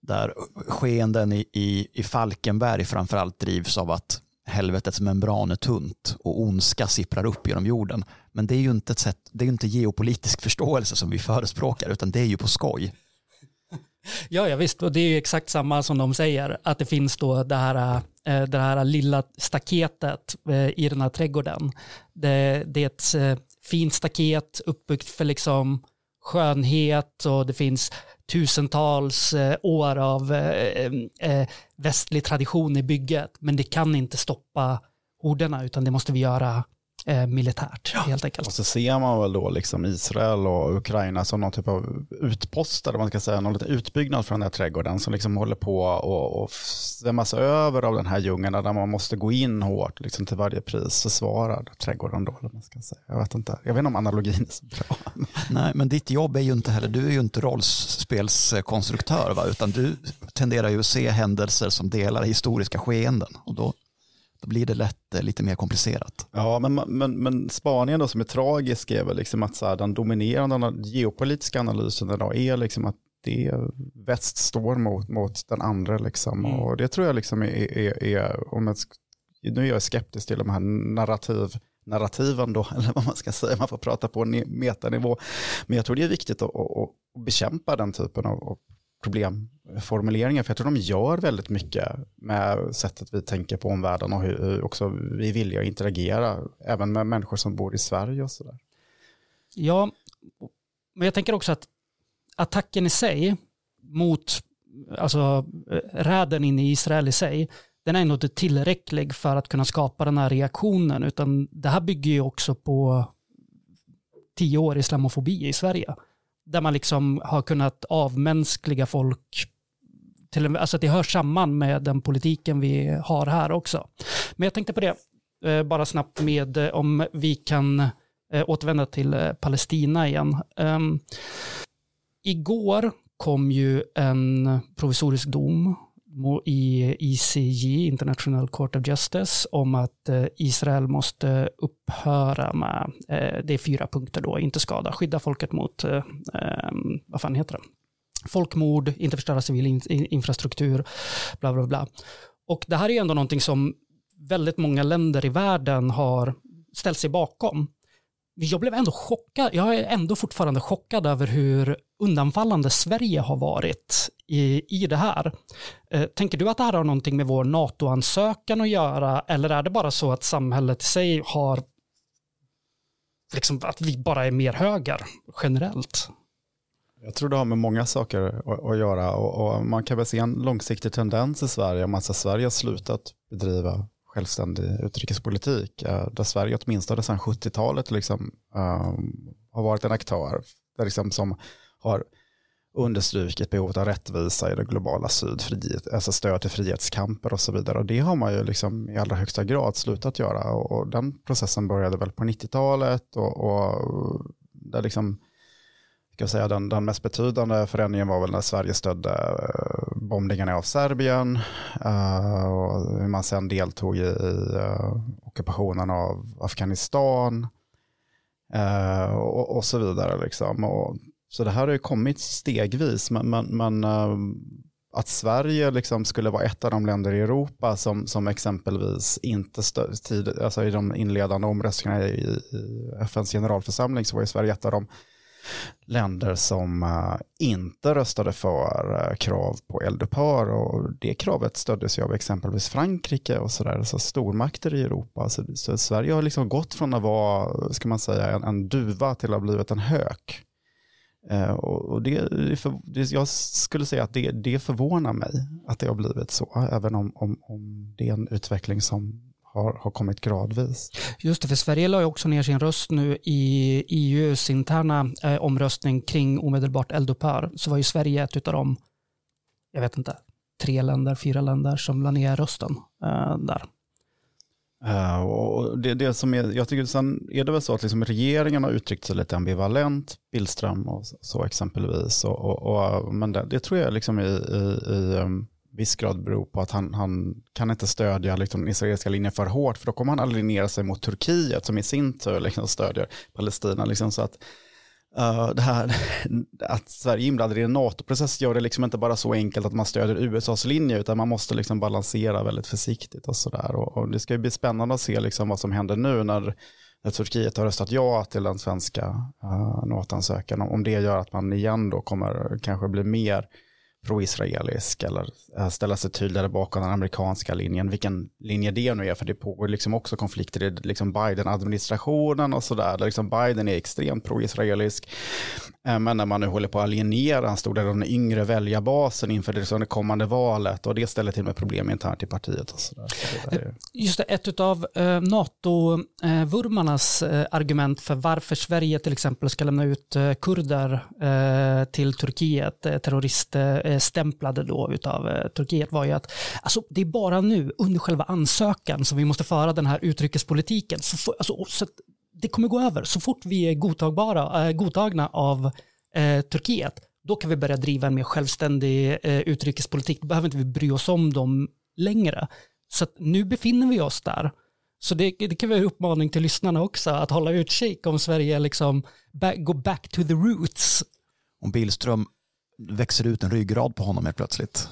där skeenden i, i, i Falkenberg framförallt drivs av att helvetets membran är tunt och ondska sipprar upp genom jorden. Men det är ju inte ett sätt, det är ju inte geopolitisk förståelse som vi förespråkar utan det är ju på skoj. [LAUGHS] Ja, ja visst, och det är ju exakt samma som de säger, att det finns då det här, eh, det här lilla staketet eh, i den här trädgården. Det, det är ett eh, fint staket uppbyggt för liksom skönhet och det finns tusentals eh, år av eh, eh, västlig tradition i bygget, men det kan inte stoppa horderna, utan det måste vi göra eh, militärt helt enkelt. Och så ser man väl då liksom Israel och Ukraina som någon typ av utpost, eller vad man ska säga, någon liten utbyggnad för den här trädgården som liksom håller på och, och svämmas över av den här djungeln där man måste gå in hårt liksom till varje pris försvara trädgården då, man ska säga. Jag vet inte, jag vet inte om analogin är så bra. [LAUGHS] Nej, men ditt jobb är ju inte heller, du är ju inte rollspelskonstruktör, va? utan du tenderar ju att se händelser som delar historiska skeenden och då, då blir det lätt eh, lite mer komplicerat. Ja, men, men, men spaningen då som är tragisk är väl liksom att så här, den dominerande geopolitiska analysen idag är liksom att det väst står mot, mot den andra liksom. Mm. Och det tror jag liksom är, är, är om jag, nu är jag skeptisk till de här narrativ, narrativen då, [LAUGHS] eller vad man ska säga, man får prata på metanivå. Men jag tror det är viktigt att, att, att bekämpa den typen av, av problemformuleringar, för jag tror de gör väldigt mycket med sättet vi tänker på omvärlden och hur också vi vill att interagera, även med människor som bor i Sverige och sådär. Ja, men jag tänker också att attacken i sig mot alltså, räden in i Israel i sig, den är nog inte tillräcklig för att kunna skapa den här reaktionen, utan det här bygger ju också på tio år islamofobi i Sverige, där man liksom har kunnat avmänskliga folk till, en- alltså att det hör samman med den politiken vi har här också. Men jag tänkte på det, eh, bara snabbt med eh, om vi kan eh, återvända till Palestina igen. Um, igår kom ju en provisorisk dom i ICJ, International Court of Justice, om att eh, Israel måste upphöra med, eh, det är fyra punkter då, inte skada, skydda folket mot, eh, ehm, vad fan heter det? Folkmord, inte förstöra civil infrastruktur, bla bla bla. Och det här är ju ändå någonting som väldigt många länder i världen har ställt sig bakom. Jag blev ändå chockad, jag är ändå fortfarande chockad över hur undanfallande Sverige har varit i, i det här. Eh, tänker du att det här har någonting med vår NATO-ansökan att göra eller är det bara så att samhället i sig har liksom att vi bara är mer höger generellt? Jag tror det har med många saker att, göra och, och, man kan väl se en långsiktig tendens i Sverige om att Sverige har slutat bedriva självständig utrikespolitik eh, där Sverige åtminstone sedan 70-talet liksom, um, har varit en aktör där liksom som har understrukit behovet av rättvisa i det globala syd, frihet, alltså stöd till frihetskamper och så vidare. Och det har man ju liksom i allra högsta grad slutat göra. Och, och den processen började väl på 90-talet och, och där liksom kan säga, den, den mest betydande förändringen var väl när Sverige stödde eh, bombningarna av Serbien uh, och hur man sen deltog i, i uh, ockupationen av Afghanistan och, och, så vidare. Liksom. Och, så det här har ju kommit stegvis, men, men, men att Sverige liksom skulle vara ett av de länder i Europa som, som exempelvis inte stöd, tid, alltså i de inledande omröstningarna i, i FNs generalförsamling så var ju Sverige ett av de länder som eh, inte röstade för eh, krav på eldupphör och det kravet stöddes ju av exempelvis Frankrike och sådär, så stormakter i Europa. Så, så, Sverige har liksom gått från att vara, ska man säga, en, en duva till att ha blivit en hök. Eh, och, det, för, det, jag skulle säga att det, det förvånar mig att det har blivit så, även om, om, om det är en utveckling som har, har kommit gradvis. Just det, för Sverige la ju också ner sin röst nu i EUs interna eh, omröstning kring omedelbart eldupphör. Så var ju Sverige ett av de, jag vet inte, tre länder, fyra länder som la ner rösten eh, där. Uh, och det, det som är, jag tycker sen är det väl så att liksom regeringen har uttryckt sig lite ambivalent, Billström och så, exempelvis. Och, och, och, men det, det, tror jag liksom i, i, i um, viss grad beror på att han, han kan inte stödja liksom, den israeliska linjen för hårt, för då kommer han alienera sig mot Turkiet som i sin tur liksom, stödjer Palestina. Liksom, så att, uh, det här, [LAUGHS] att Sverige är inblandad i en NATO-process gör det liksom inte bara så enkelt att man stödjer USAs linje, utan man måste liksom balansera väldigt försiktigt och sådär. Och, och, det ska bli spännande att se liksom vad som händer nu när när Turkiet har röstat ja till den svenska uh, NATO-ansökan, om det gör att man igen då kommer kanske bli mer pro-israelisk eller eh, ställa sig tydligare bakom den amerikanska linjen, vilken linje det nu är, för det pågår liksom också konflikter i liksom Biden-administrationen och sådär, där liksom Biden är extremt pro-israelisk, eh, men när man nu håller på att alienera en stor del av den yngre väljarbasen inför det, liksom kommande valet och det ställer till med problem internt i partiet. Och så där. Så det är... Eh, just det, ett av NATO-vurmarnas argument för varför Sverige till exempel ska lämna ut kurder till Turkiet, terrorister, Eh, stämplade då utav eh, Turkiet var ju att alltså, det är bara nu under själva ansökan som vi måste föra den här utrikespolitiken. Så, alltså, så det kommer gå över. Så fort vi är godtagbara, eh, godtagna av eh, Turkiet, då kan vi börja driva en mer självständig eh, utrikespolitik. Då behöver inte vi bry oss om dem längre. Så nu befinner vi oss där. Så det, det kan vara en uppmaning till lyssnarna också, att hålla utkik om Sverige liksom back, go back to the roots. Om Billström växer ut en ryggrad på honom helt plötsligt.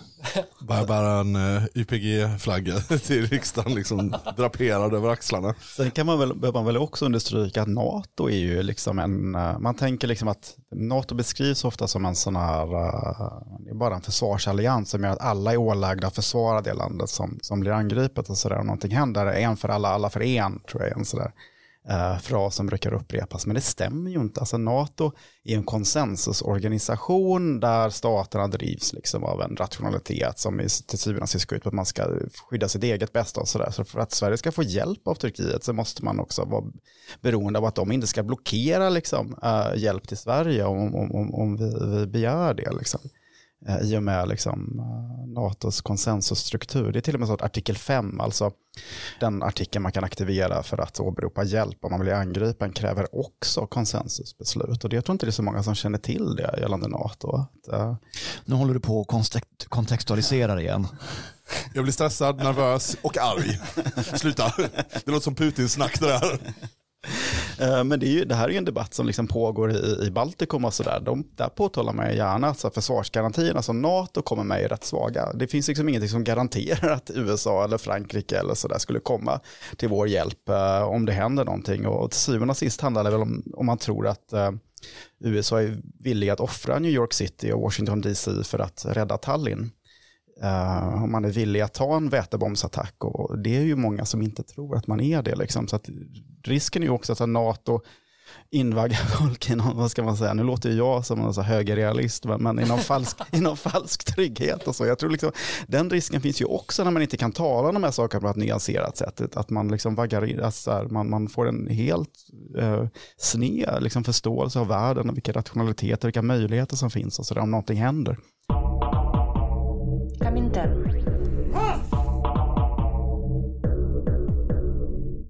Bara, bara en uh, eh, YPG-flagga [LAUGHS] till riksdagen liksom draperad över axlarna. Sen kan man väl, behöver man väl också understryka att NATO är ju liksom en, uh, man tänker liksom att NATO beskrivs ofta som en sån här, uh, det är bara en försvarsallians som gör att alla är ålagda att försvara det landet som, som blir angripet och sådär. Om någonting händer, en för alla, alla för en, tror jag är en sådär eh, fras som brukar upprepas, men det stämmer ju inte. Alltså NATO är en konsensusorganisation där staterna drivs liksom av en rationalitet som i, till syvende och sist går ut på att man ska skydda sitt eget bästa och sådär. Så för att Sverige ska få hjälp av Turkiet så måste man också vara beroende av att de inte ska blockera liksom, eh, hjälp till Sverige om, om, om, om vi, vi begär det. Liksom. Eh, i och med liksom, eh, NATOs konsensusstruktur. Det är till och med så att artikel 5, alltså den artikeln man kan aktivera för att åberopa hjälp om man blir angripen, kräver också konsensusbeslut. Och det, jag tror inte det är så många som känner till det gällande NATO. Att, uh... Nu håller du på att kontextualisera igen. Jag blir stressad, nervös och arg. Sluta. Det låter som Putins snack det där. [LAUGHS] Eh, men det, är ju, det här är ju en debatt som liksom pågår i, i Baltikum och sådär. De, där påtalar man ju gärna att försvarsgarantierna som NATO kommer med är rätt svaga. Det finns liksom ingenting som garanterar att USA eller Frankrike eller sådär skulle komma till vår hjälp eh, om det händer någonting. Och till syvende och sist handlar det väl om, om man tror att eh, USA är villiga att offra New York City och Washington DC för att rädda Tallinn. Uh, om man är villig att ta en vätebombsattack och det är ju många som inte tror att man är det. Liksom. Så att risken är ju också att NATO invaggar [LAUGHS] folk i någon, vad ska man säga, nu låter jag som en högerrealist, men, i, någon [LAUGHS] falsk, i någon falsk trygghet och så. Jag tror liksom, den risken finns ju också när man inte kan tala om de här sakerna på ett nyanserat sätt, att man liksom vaggar alltså här, man, man får en helt eh, sned liksom förståelse av världen och vilka rationaliteter, vilka möjligheter som finns och så där om någonting händer. Comintern.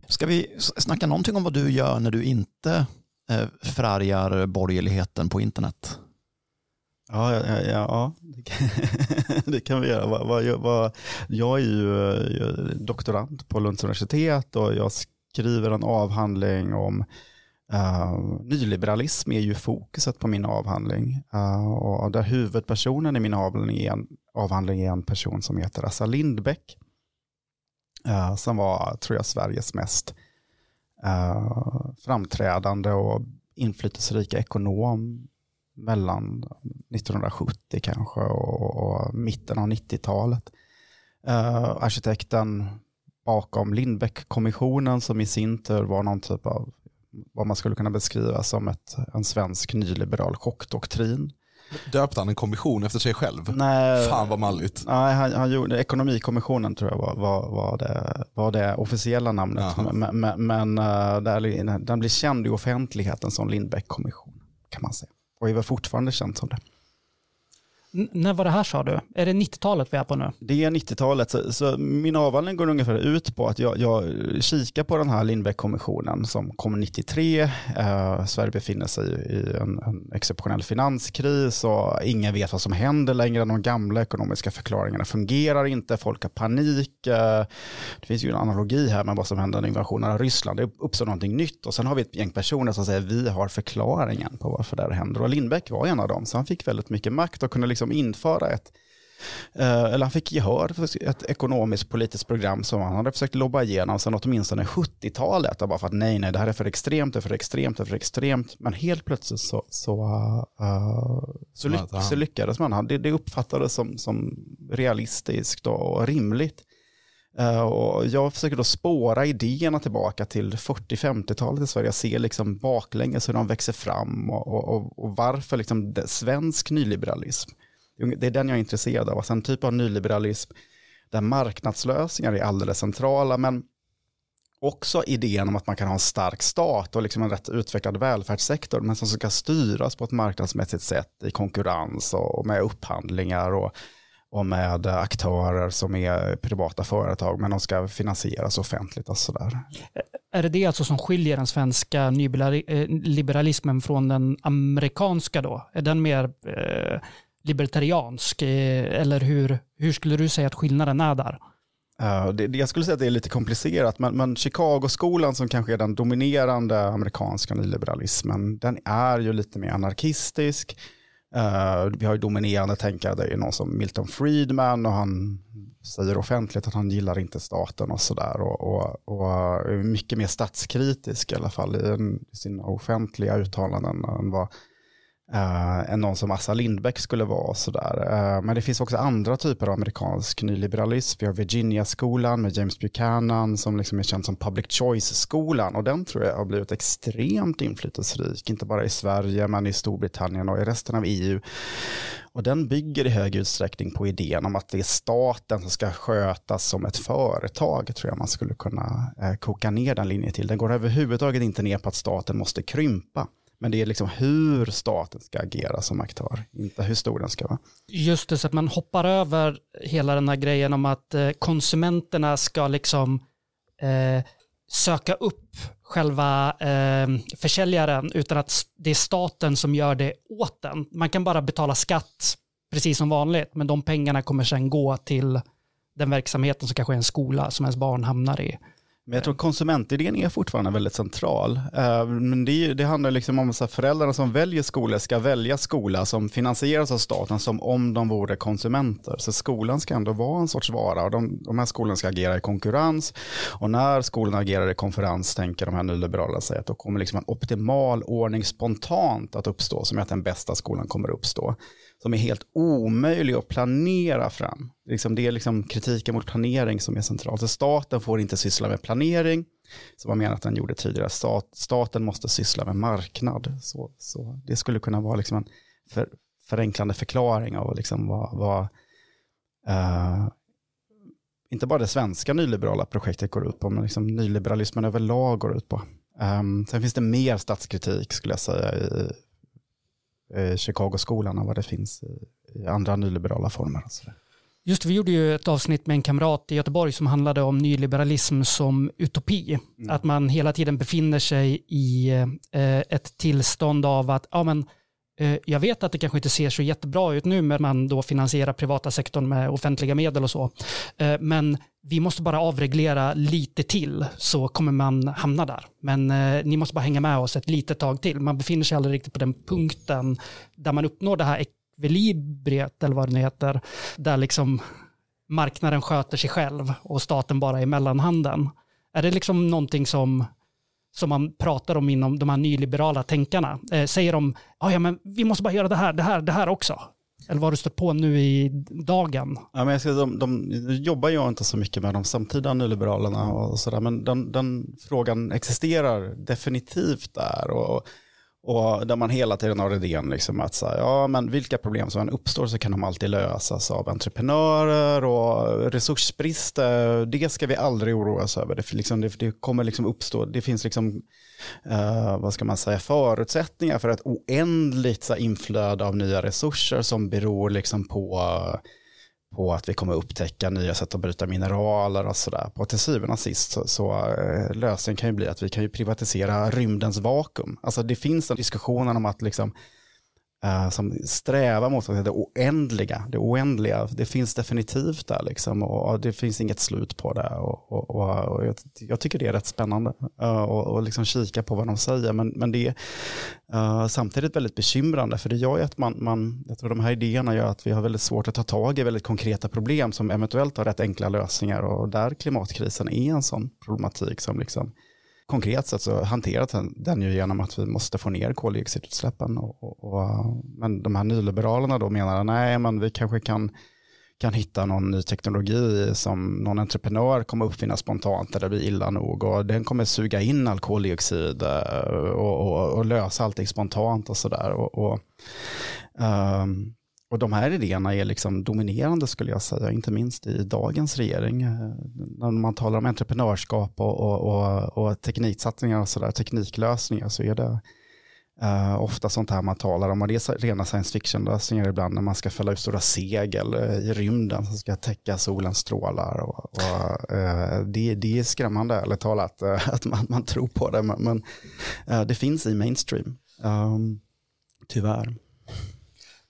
Ska vi snacka någonting om vad du gör när du inte eh, förargar borgerligheten på internet? Ja, ja, ja, ja det, kan, [LAUGHS] det kan vi göra. Jag är ju eh, doktorand på Lunds universitet och jag skriver en avhandling om uh, nyliberalism är ju fokuset på min avhandling. Uh, och där huvudpersonen i min avhandling är en, avhandling är en person som heter Assa Lindbäck. Uh, som var, tror jag, Sveriges mest uh, framträdande och inflytelserika ekonom mellan 1970 kanske och, och mitten av 90-talet. Uh, arkitekten bakom Lindbeck-kommissionen som i sin tur var någon typ av vad man skulle kunna beskriva som ett, en svensk nyliberal chockdoktrin. Döpte han en kommission efter sig själv? Nej, Fan vad malligt. Nej, han, han gjorde, ekonomikommissionen tror jag var, var, var, det, var det officiella namnet. Jaha. Men, men, men uh, där, den blir känd i offentligheten som Lindbeck-kommission kan man säga. Och är väl fortfarande känd som det. N- när var det här sa du? Är det 90-talet vi är på nu? Det är 90-talet, så, så min avhandling går ungefär ut på att jag, jag kikar på den här Lindbeck-kommissionen som kom 93. Eh, Sverige befinner sig i en, en exceptionell finanskris och ingen vet vad som händer längre. De gamla ekonomiska förklaringarna fungerar inte, folk har panik. Eh, det finns ju en analogi här med vad som hände när invasionen av Ryssland. Det uppstår någonting nytt och sen har vi ett gäng personer som säger vi har förklaringen på varför det här händer. Och Lindbeck var en av dem, så han fick väldigt mycket makt och kunde liksom införa ett Eh, eller han fick gehör för ett ekonomiskt politiskt program som han hade försökt lobba igenom sedan åtminstone 70-talet. Bara för att nej, nej, det här är för extremt, det är för extremt, det är för extremt. Men helt plötsligt så, så, uh, så, ly- Att han- så lyckades man. Det, det uppfattades som, som realistiskt och rimligt. Eh, och jag försöker då spåra idéerna tillbaka till 40-50-talet i Sverige. Jag ser liksom baklänges hur de växer fram och, och, och, och varför liksom svensk nyliberalism. Det är den jag är intresserad av. Alltså en typ av nyliberalism där marknadslösningar är alldeles centrala men också idén om att man kan ha en stark stat och liksom en rätt utvecklad välfärdssektor men som ska styras på ett marknadsmässigt sätt i konkurrens och med upphandlingar och, och med aktörer som är privata företag men de ska finansieras offentligt och sådär. Är det det alltså som skiljer den svenska nyliberalismen eh, från den amerikanska då? Är den mer eh, libertariansk? Eh, eller hur, hur skulle du säga att skillnaden är där? Uh, det, det, jag skulle säga att det är lite komplicerat, men, men Chicago-skolan som kanske är den dominerande amerikanska nyliberalismen, den är ju lite mer anarkistisk. Uh, vi har ju dominerande tänkare, det är någon som Milton Friedman och han säger offentligt att han gillar inte staten och sådär och, och, och är mycket mer statskritisk i alla fall i, en, i sina offentliga uttalanden än vad Uh, än någon som Assa Lindbeck skulle vara. Sådär. Uh, men det finns också andra typer av amerikansk nyliberalism. Vi har Virginia-skolan med James Buchanan som liksom är känd som public choice-skolan. Och den tror jag har blivit extremt inflytelserik, inte bara i Sverige men i Storbritannien och i resten av EU. Och den bygger i hög utsträckning på idén om att det är staten som ska skötas som ett företag, tror jag man skulle kunna uh, koka ner den linjen till. Den går överhuvudtaget inte ner på att staten måste krympa. Men det är liksom hur staten ska agera som aktör, inte hur stor den ska vara. Just det, så att man hoppar över hela den här grejen om att eh, konsumenterna ska liksom eh, söka upp själva eh, försäljaren utan att det är staten som gör det åt den. Man kan bara betala skatt precis som vanligt, men de pengarna kommer sen gå till den verksamheten som kanske är en skola som ens barn hamnar i. Men jag tror konsumentidén är fortfarande väldigt central. Eh, Men det, det handlar liksom om att föräldrarna som väljer skola ska välja skola som finansieras av staten som om de vore konsumenter. Så skolan ska ändå vara en sorts vara och de, de här skolorna ska agera i konkurrens. Och när skolorna agerar i konkurrens tänker de här nyliberala sig att då kommer liksom en optimal ordning spontant att uppstå som är att den bästa skolan kommer uppstå som är helt omöjlig att planera fram. Det är Liksom, det är liksom kritiken mot planering som är centralt. Så staten får inte syssla med planering, som man menar att den gjorde tidigare. Stat, staten måste syssla med marknad. Så, så det skulle kunna vara liksom en för, förenklande förklaring av liksom vad, vad uh, inte bara det svenska nyliberala projektet går ut på, men liksom nyliberalismen överlag går ut på. Um, sen finns det mer statskritik skulle jag säga i Chicago-skolan än vad det finns i, andra nyliberala former. och. Just vi gjorde ju ett avsnitt med en kamrat i Göteborg som handlade om nyliberalism som utopi. Att man hela tiden befinner sig i eh, ett tillstånd av att ja, men, eh, Eh, jag vet att det kanske inte ser så jättebra ut nu när man då finansierar privata sektorn med offentliga medel och så. Eh, men vi måste bara avreglera lite till så kommer man hamna där. Men eh, ni måste bara hänga med oss ett litet tag till. Man befinner sig aldrig riktigt på den punkten där man uppnår det här ekvilibriet eller vad det nu heter, där liksom marknaden sköter sig själv och staten bara är mellanhanden. Är det liksom någonting som, som man pratar om inom de här nyliberala tänkarna? Eh, säger de, "Ah, ja men vi måste bara göra det här, det här, det här också? Eller vad har du stött på nu i dagen? Ja, men jag ska, de, de jobbar jag inte så mycket med de samtida nyliberalerna och sådär, men den, den frågan existerar definitivt där. Och, och där man hela tiden har idén liksom att säga, ja men vilka problem som än uppstår så kan de alltid lösas av entreprenörer och resursbrist, det ska vi aldrig oroa oss över. Det, liksom, det, det kommer liksom uppstå, det finns liksom, eh, vad ska man säga, förutsättningar för ett oändligt så här, inflöde av nya resurser som beror liksom på på att vi kommer upptäcka nya sätt att bryta mineraler och sådär. På till syvende och sist så, så eh, lösningen kan ju bli att vi kan ju privatisera rymdens vakuum. Alltså det finns en diskussion om att liksom Eh, som strävar mot det oändliga. Det oändliga, det finns definitivt där liksom och, och det finns inget slut på det. Och, och, och, och jag, jag tycker det är rätt spännande uh, och, och liksom kika på vad de säger. Men, men det är uh, samtidigt väldigt bekymrande för det gör ju att man, man, jag tror de här idéerna gör att vi har väldigt svårt att ta tag i väldigt konkreta problem som eventuellt har rätt enkla lösningar och där klimatkrisen är en sån problematik som liksom konkret sett så hanterat den, den ju genom att vi måste få ner koldioxidutsläppen. Och, och, och, men de här nyliberalerna då menar nej, men vi kanske kan, kan hitta någon ny teknologi som någon entreprenör kommer uppfinna spontant där det blir illa nog och den kommer suga in all koldioxid eh, och, och, och lösa allting spontant och sådär. Och, och, um, och de här idéerna är liksom dominerande skulle jag säga, inte minst i dagens regering. Eh, när man talar om entreprenörskap och, och, och, och tekniksatsningar och sådär, tekniklösningar så är det eh, ofta sånt här man talar om. Och det är rena science fiction-lösningar ibland när man ska fälla ut stora segel eh, i rymden som ska täcka solens strålar. Och, och, eh, det, det är skrämmande, eller talat, eh, att man, man tror på det. Men, men eh, det finns i mainstream, um, tyvärr.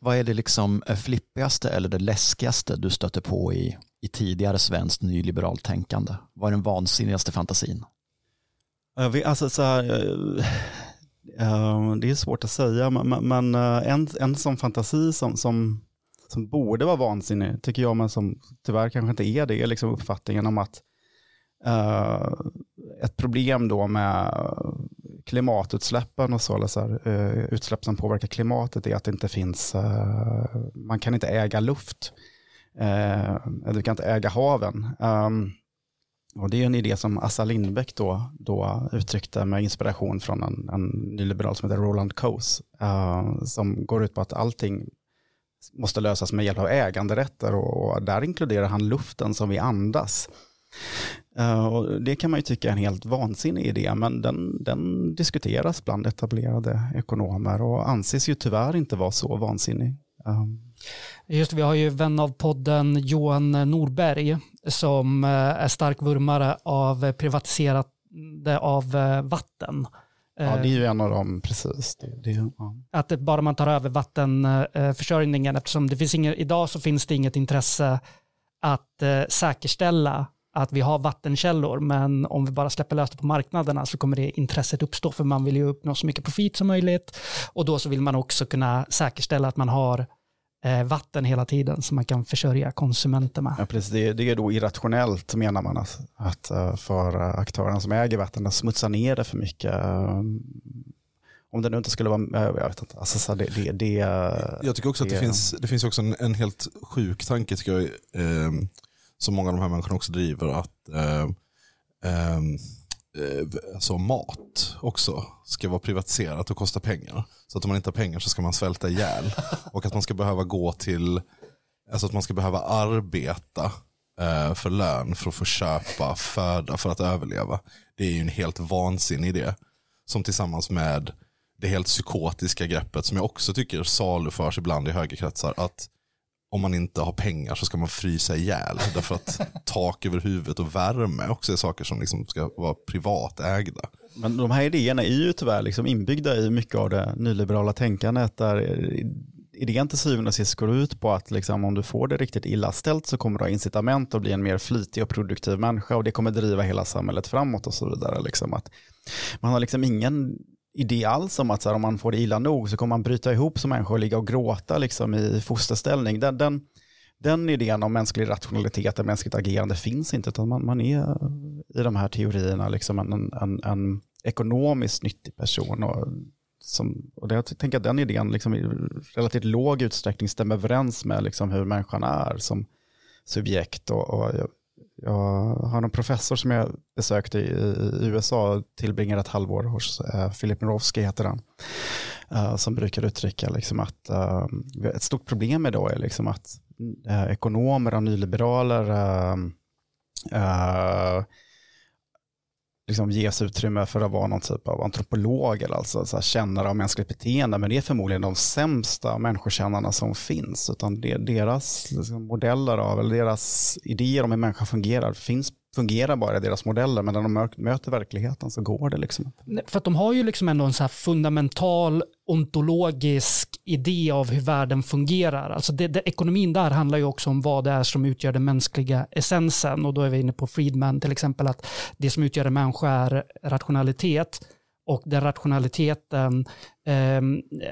Vad är det liksom eh, flippigaste eller det läskigaste du stötte på i, i tidigare svenskt nyliberalt tänkande? Vad är den vansinnigaste fantasin? Alltså, så här, eh, eh, det är svårt att säga, men, en, en sån fantasi som, som, som borde vara vansinnig, tycker jag, men som tyvärr kanske inte är det, är liksom uppfattningen om att ett problem då med klimatutsläppen och så, eller så här, eh, utsläpp som påverkar klimatet är att det inte finns, eh, man kan inte äga luft, eh, eller du kan inte äga haven. Um, och det är en idé som Assa Lindbeck då, då uttryckte med inspiration från en, en nyliberal som heter Roland Coase, uh, som går ut på att allting måste lösas med hjälp av äganderätter och, och där inkluderar han luften som vi andas. Eh, och det kan man ju tycka är en helt vansinnig idé, men den, den diskuteras bland etablerade ekonomer och anses ju tyvärr inte vara så vansinnig. Um, Just vi har ju vän av podden Johan Norberg som eh, är stark vurmare av privatiserande av eh, vatten. ja, det är ju en av dem, precis. Det, det, ja. Att bara man tar över vattenförsörjningen eftersom det finns ingen, idag så finns det inget intresse att säkerställa att vi har vattenkällor, men om vi bara släpper lös det på marknaderna så kommer det intresset uppstå, för man vill ju uppnå så mycket profit som möjligt. Och då så vill man också kunna säkerställa att man har eh, vatten hela tiden som man kan försörja konsumenter med. Ja, precis. Det, det är då irrationellt menar man att, att eh, för eh, aktörerna som äger vatten att smutsa ner det för mycket. Om det nu inte skulle vara, jag vet inte, alltså, så det, det, det, Jag tycker också att det det- finns, det finns också en, en helt sjuk tanke tycker jag, eh, som många av de här människorna också driver, att eh, eh, eh, alltså mat också ska vara privatiserat och kosta pengar. Så att om man inte har pengar så ska man svälta ihjäl. [LAUGHS] Och att man ska behöva gå till, alltså att man ska behöva arbeta eh, för lön för att få köpa föda för att överleva. Det är ju en helt vansinnig idé. Som tillsammans med det helt psykotiska greppet som jag också tycker saluförs ibland i högerkretsar. Att om man inte har pengar så ska man frysa ihjäl. Därför att [LAUGHS] tak över huvudet och värme också är saker som liksom ska vara privat ägda. Men de här idéerna är ju tyvärr liksom inbyggda i mycket av det nyliberala tänkandet där idén till syvende och sist går ut på att liksom, om du får det riktigt illa ställt så kommer du ha incitament att bli en mer flitig och produktiv människa och det kommer driva hela samhället framåt och så vidare. Liksom att man har liksom ingen idé alls om att så här, om man får det illa nog så kommer man bryta ihop som människa och ligga och gråta liksom, i fosterställning. Den, den, den idén om mänsklig rationalitet och mänskligt agerande finns inte, utan man, man är i de här teorierna liksom en, en, en ekonomiskt nyttig person. Och, som, och det, jag tänker att den idén liksom i relativt låg utsträckning stämmer överens med liksom hur människan är som subjekt. Och, och jag, jag har en professor som jag besökte i, USA USA, tillbringade ett halvår hos eh, Filip Philip heter han, eh, som brukar uttrycka liksom att eh, ett stort problem idag är liksom att ekonomer och nyliberaler liksom ges utrymme för att vara någon typ av antropolog eller alltså så här, kännare av mänskligt beteende, men det är förmodligen de sämsta människokännarna som finns, utan det, deras liksom, modeller av, eller deras idéer om hur människan fungerar, finns, fungerar bara i deras modeller, men när de möter verkligheten så går det liksom inte. För att de har ju liksom ändå en så här fundamental ontologisk idé av hur världen fungerar. Alltså det, det, ekonomin där handlar ju också om vad det är som utgör den mänskliga essensen och då är vi inne på Friedman till exempel att det som utgör en människa är rationalitet och den rationaliteten eh,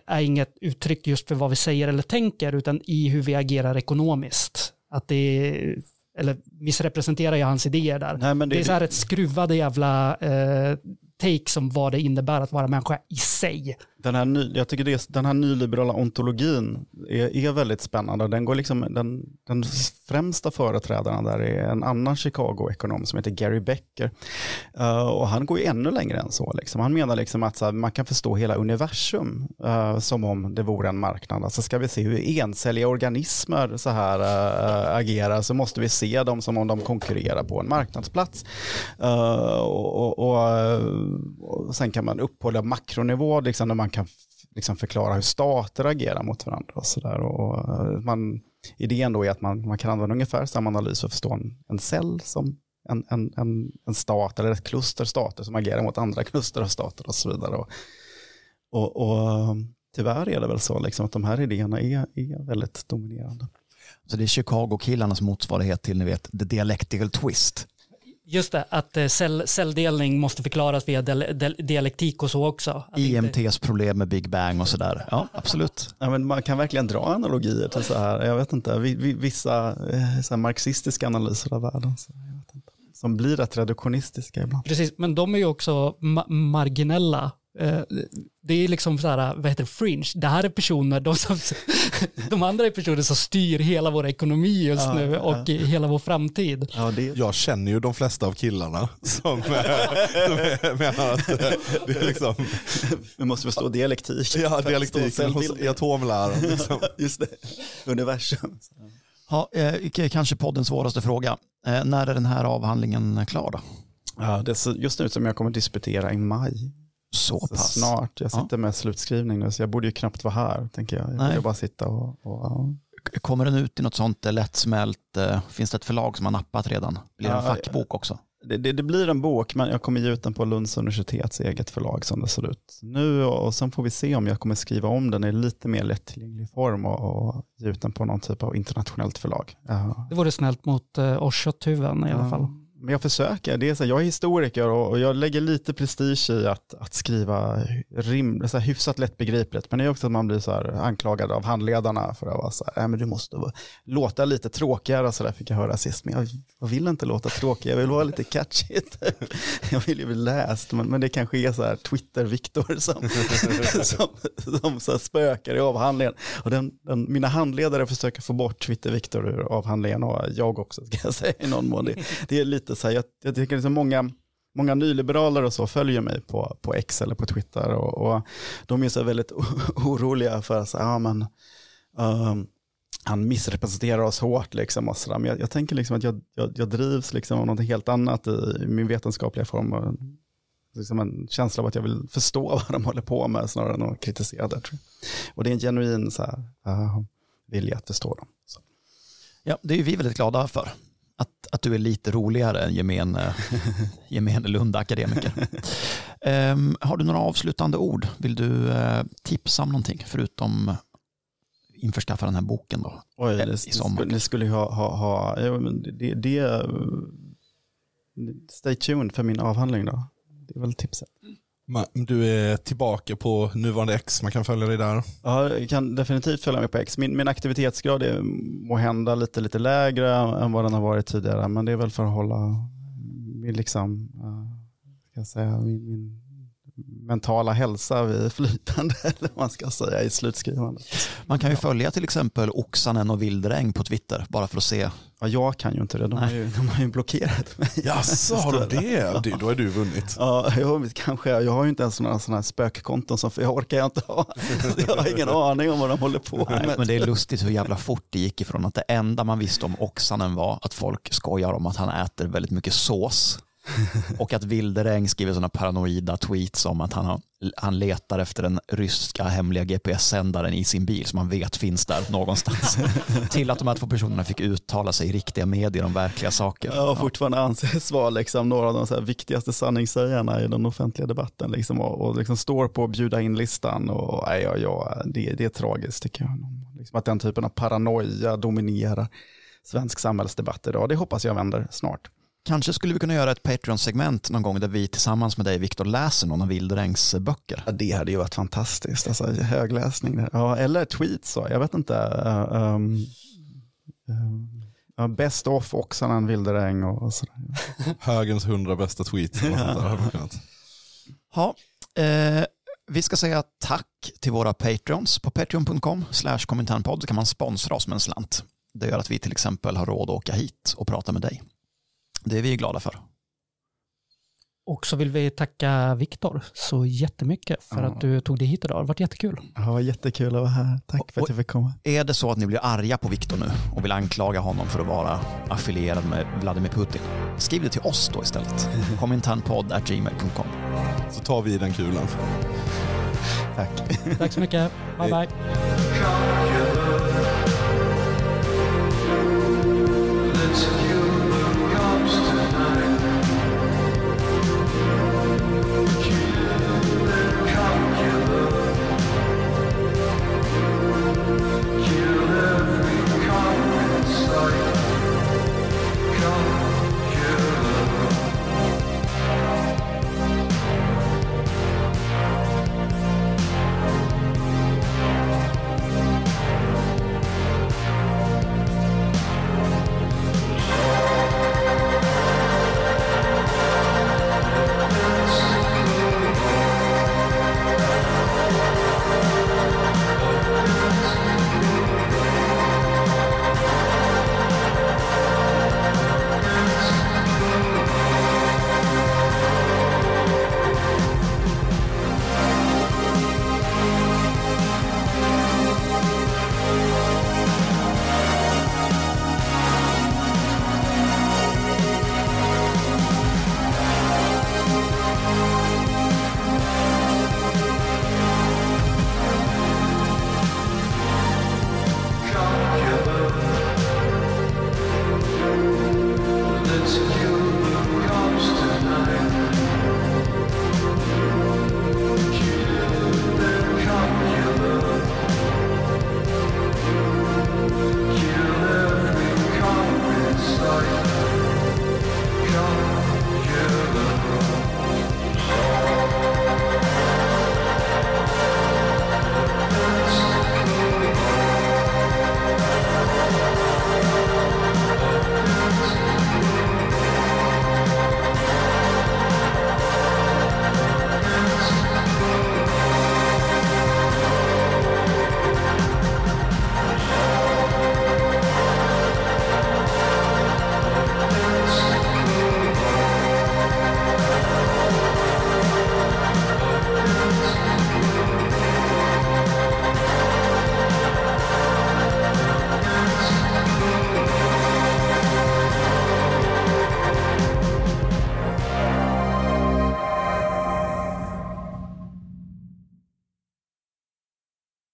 är inget uttryck just för vad vi säger eller tänker utan i hur vi agerar ekonomiskt. Att det är, eller missrepresenterar jag hans idéer där. Nej, det, det- är så här ett skruvade jävla eh, take som vad det innebär att vara människa i sig. Den här, ny, jag tycker det, den här nyliberala ontologin är, är väldigt spännande. Den, går liksom, den, den främsta företrädaren där är en annan Chicago-ekonom som heter Gary Becker. Uh, och han går ju ännu längre än så. Liksom. Han menar liksom att så här, man kan förstå hela universum uh, som om det vore en marknad. Alltså ska vi se hur encelliga organismer så här uh, agerar så måste vi se dem som om de konkurrerar på en marknadsplats. Uh, och, och, och, och sen kan man upphålla makronivå liksom, där man kan liksom förklara hur stater agerar mot varandra. Och så där. Och eh, man, idén då är att man, man kan använda ungefär samma analys för att förstå en, en cell som en, en, en, en stat eller ett kluster stater som agerar mot andra kluster av stater och så vidare. Och, och, och tyvärr är det väl så liksom, att de här idéerna är, är väldigt dominerande. Så det är Chicago-killarnas motsvarighet till, ni vet, the dialectical twist. Just det, att eh, cell, celldelning måste förklaras via del, del, dialektik och så också. Att inte- IMTs problem med Big Bang och sådär. Ja, absolut. Ja, men man kan verkligen dra analogier till så här, jag vet inte, vi- vi- vissa eh, så här marxistiska analyser av världen. Så jag vet inte, som blir rätt reduktionistiska ibland. Precis, men de är ju också ma marginella. Eh, Det är liksom så här, vad heter det, fringe. Det här är personer, de, som, [LAUGHS] de andra är personer som styr hela vår ekonomi just Ja, nu och ja. hela vår framtid. Ja, det, Jag känner ju de flesta av killarna som, [LAUGHS] som menar att det är liksom, vi måste förstå dialektik. ja, dialektiken hos, cellbildning. i atomläran. Liksom. [LAUGHS] Just det, universum. Ja, eh, kanske poddens svåraste fråga. Eh, när är den här avhandlingen klar då? Ja, det ser just nu som jag kommer disputera i maj. Så Så pass. snart. Jag sitter med slutskrivning nu så jag borde ju knappt vara här, tänker jag. Jag Nej. borde bara sitta och... och ja. Kommer den ut i något sånt eh, lättsmält? eh, Finns det ett förlag som har nappat redan? Blir det en Ja, fackbok också? det, det, det blir en bok, men jag kommer ge ut den på Lunds universitets eget förlag som det ser ut nu. Och, och sen får vi se om jag kommer skriva om den i lite mer lättillgänglig form och, och ge ut den på någon typ av internationellt förlag. Ja. Det vore snällt mot uh, Oshot-huven i alla Ja. fall. Men jag försöker. Det är så här, jag är historiker och, och jag lägger lite prestige i att, att skriva rim, så här, hyfsat lättbegripligt. Men det är också att man blir så här, anklagad av handledarna för att vara så här, "Nej, men du måste låta lite tråkigare. Så där fick jag höra sist. Men jag, jag vill inte låta tråkig, jag vill vara lite catchy. [LAUGHS] Jag vill ju bli läst, men, men det kanske är så här Twitter-Viktor som, [LAUGHS] som, som så spökar i avhandlingen. Och den, den, mina handledare försöker få bort Twitter-Viktor ur avhandlingen och jag också ska jag säga i någon mån. Det, det är lite så här, jag, jag tycker liksom många, många nyliberaler och så följer mig på, på X eller på Twitter och, och de är så väldigt [LAUGHS] oroliga för att ja, men, um, han missrepresenterar oss hårt. Liksom och så. Men jag, jag tänker liksom att jag, jag, jag drivs liksom av något helt annat i min vetenskapliga form. Och liksom en känsla av att jag vill förstå [LAUGHS] vad de håller på med snarare än att kritisera det. Tror jag. Och det är en genuin så här, uh, vilja att förstå dem. Så. Ja, det är vi väldigt glada för. Att, att du är lite roligare än gemene, [LAUGHS] gemene Lund-akademiker. Ehm, har du några avslutande ord? Vill du eh, tipsa om någonting förutom införskaffa den här boken då? Oj, det, i sommar. skulle, det skulle ha, ha, ha ja, men det, det, eh, stay tuned för min avhandling då. Det är väl tipset. Ma- du är tillbaka på nuvarande X, man kan följa dig där. Ja, jag kan definitivt följa mig på X. Min, min aktivitetsgrad är måhända lite, lite lägre än vad den har varit tidigare, men det är väl för att hålla min, liksom, uh, ska jag säga, min, min mentala hälsa vid flytande, [LAUGHS] eller vad man ska säga, i slutskrivandet. Man kan ju följa till exempel Oxanen och Vildräng på Twitter bara för att se. Ja, jag kan ju inte det, de har ju, de har ju blockerat mig. Jaså, [LAUGHS] har du det? det? Då är du vunnit. Ja, jag, kanske. Jag har ju inte ens några sådana här spökkonton, som, för jag orkar jag inte ha. Jag har ingen aning om vad de håller på Nej, med. men det är lustigt hur jävla fort det gick ifrån att det enda man visste om Oxanen var att folk skojar om att han äter väldigt mycket sås. [LAUGHS] Och att Wilderäng skriver sådana paranoida tweets om att han, har, han letar efter den ryska hemliga GPS-sändaren i sin bil som han vet finns där någonstans. [LAUGHS] Till att de här två personerna fick uttala sig i riktiga medier om verkliga saker. Ja, och fortfarande anses vara liksom några av de viktigaste sanningssägarna i den offentliga debatten liksom, och, och liksom står på bjuda in-listan. Och, nej, ja, ja, det, det är tragiskt tycker jag. Liksom att den typen av paranoia dominerar svensk samhällsdebatt idag. Det hoppas jag vänder snart. Kanske skulle vi kunna göra ett Patreon-segment någon gång där vi tillsammans med dig, Viktor, läser någon av Wilderängs böcker. Ja, det hade ju varit fantastiskt. Alltså, högläsning. där. Ja, eller tweets. Så. Jag vet inte. Uh, um, um, ja, best of Oxanen, Wilderäng och, och sådär. Högens hundra bästa tweets. Ja, eh, vi ska säga tack till våra Patreons. På patreon.com slash kominternpodd kan man sponsra oss med en slant. Det gör att vi till exempel har råd att åka hit och prata med dig. Det är vi glada för. Och så vill vi tacka Viktor så jättemycket för Ja. att du tog dig hit idag. Det har varit jättekul. Ja, jättekul att vara här. Tack för att jag fick komma. Är det så att ni blir arga på Viktor nu och vill anklaga honom för att vara affilierad med Vladimir Putin, skriv det till oss då istället. [LAUGHS] kominternpodd.gmail.com Så tar vi den kulan. Tack. Tack så mycket. Bye bye.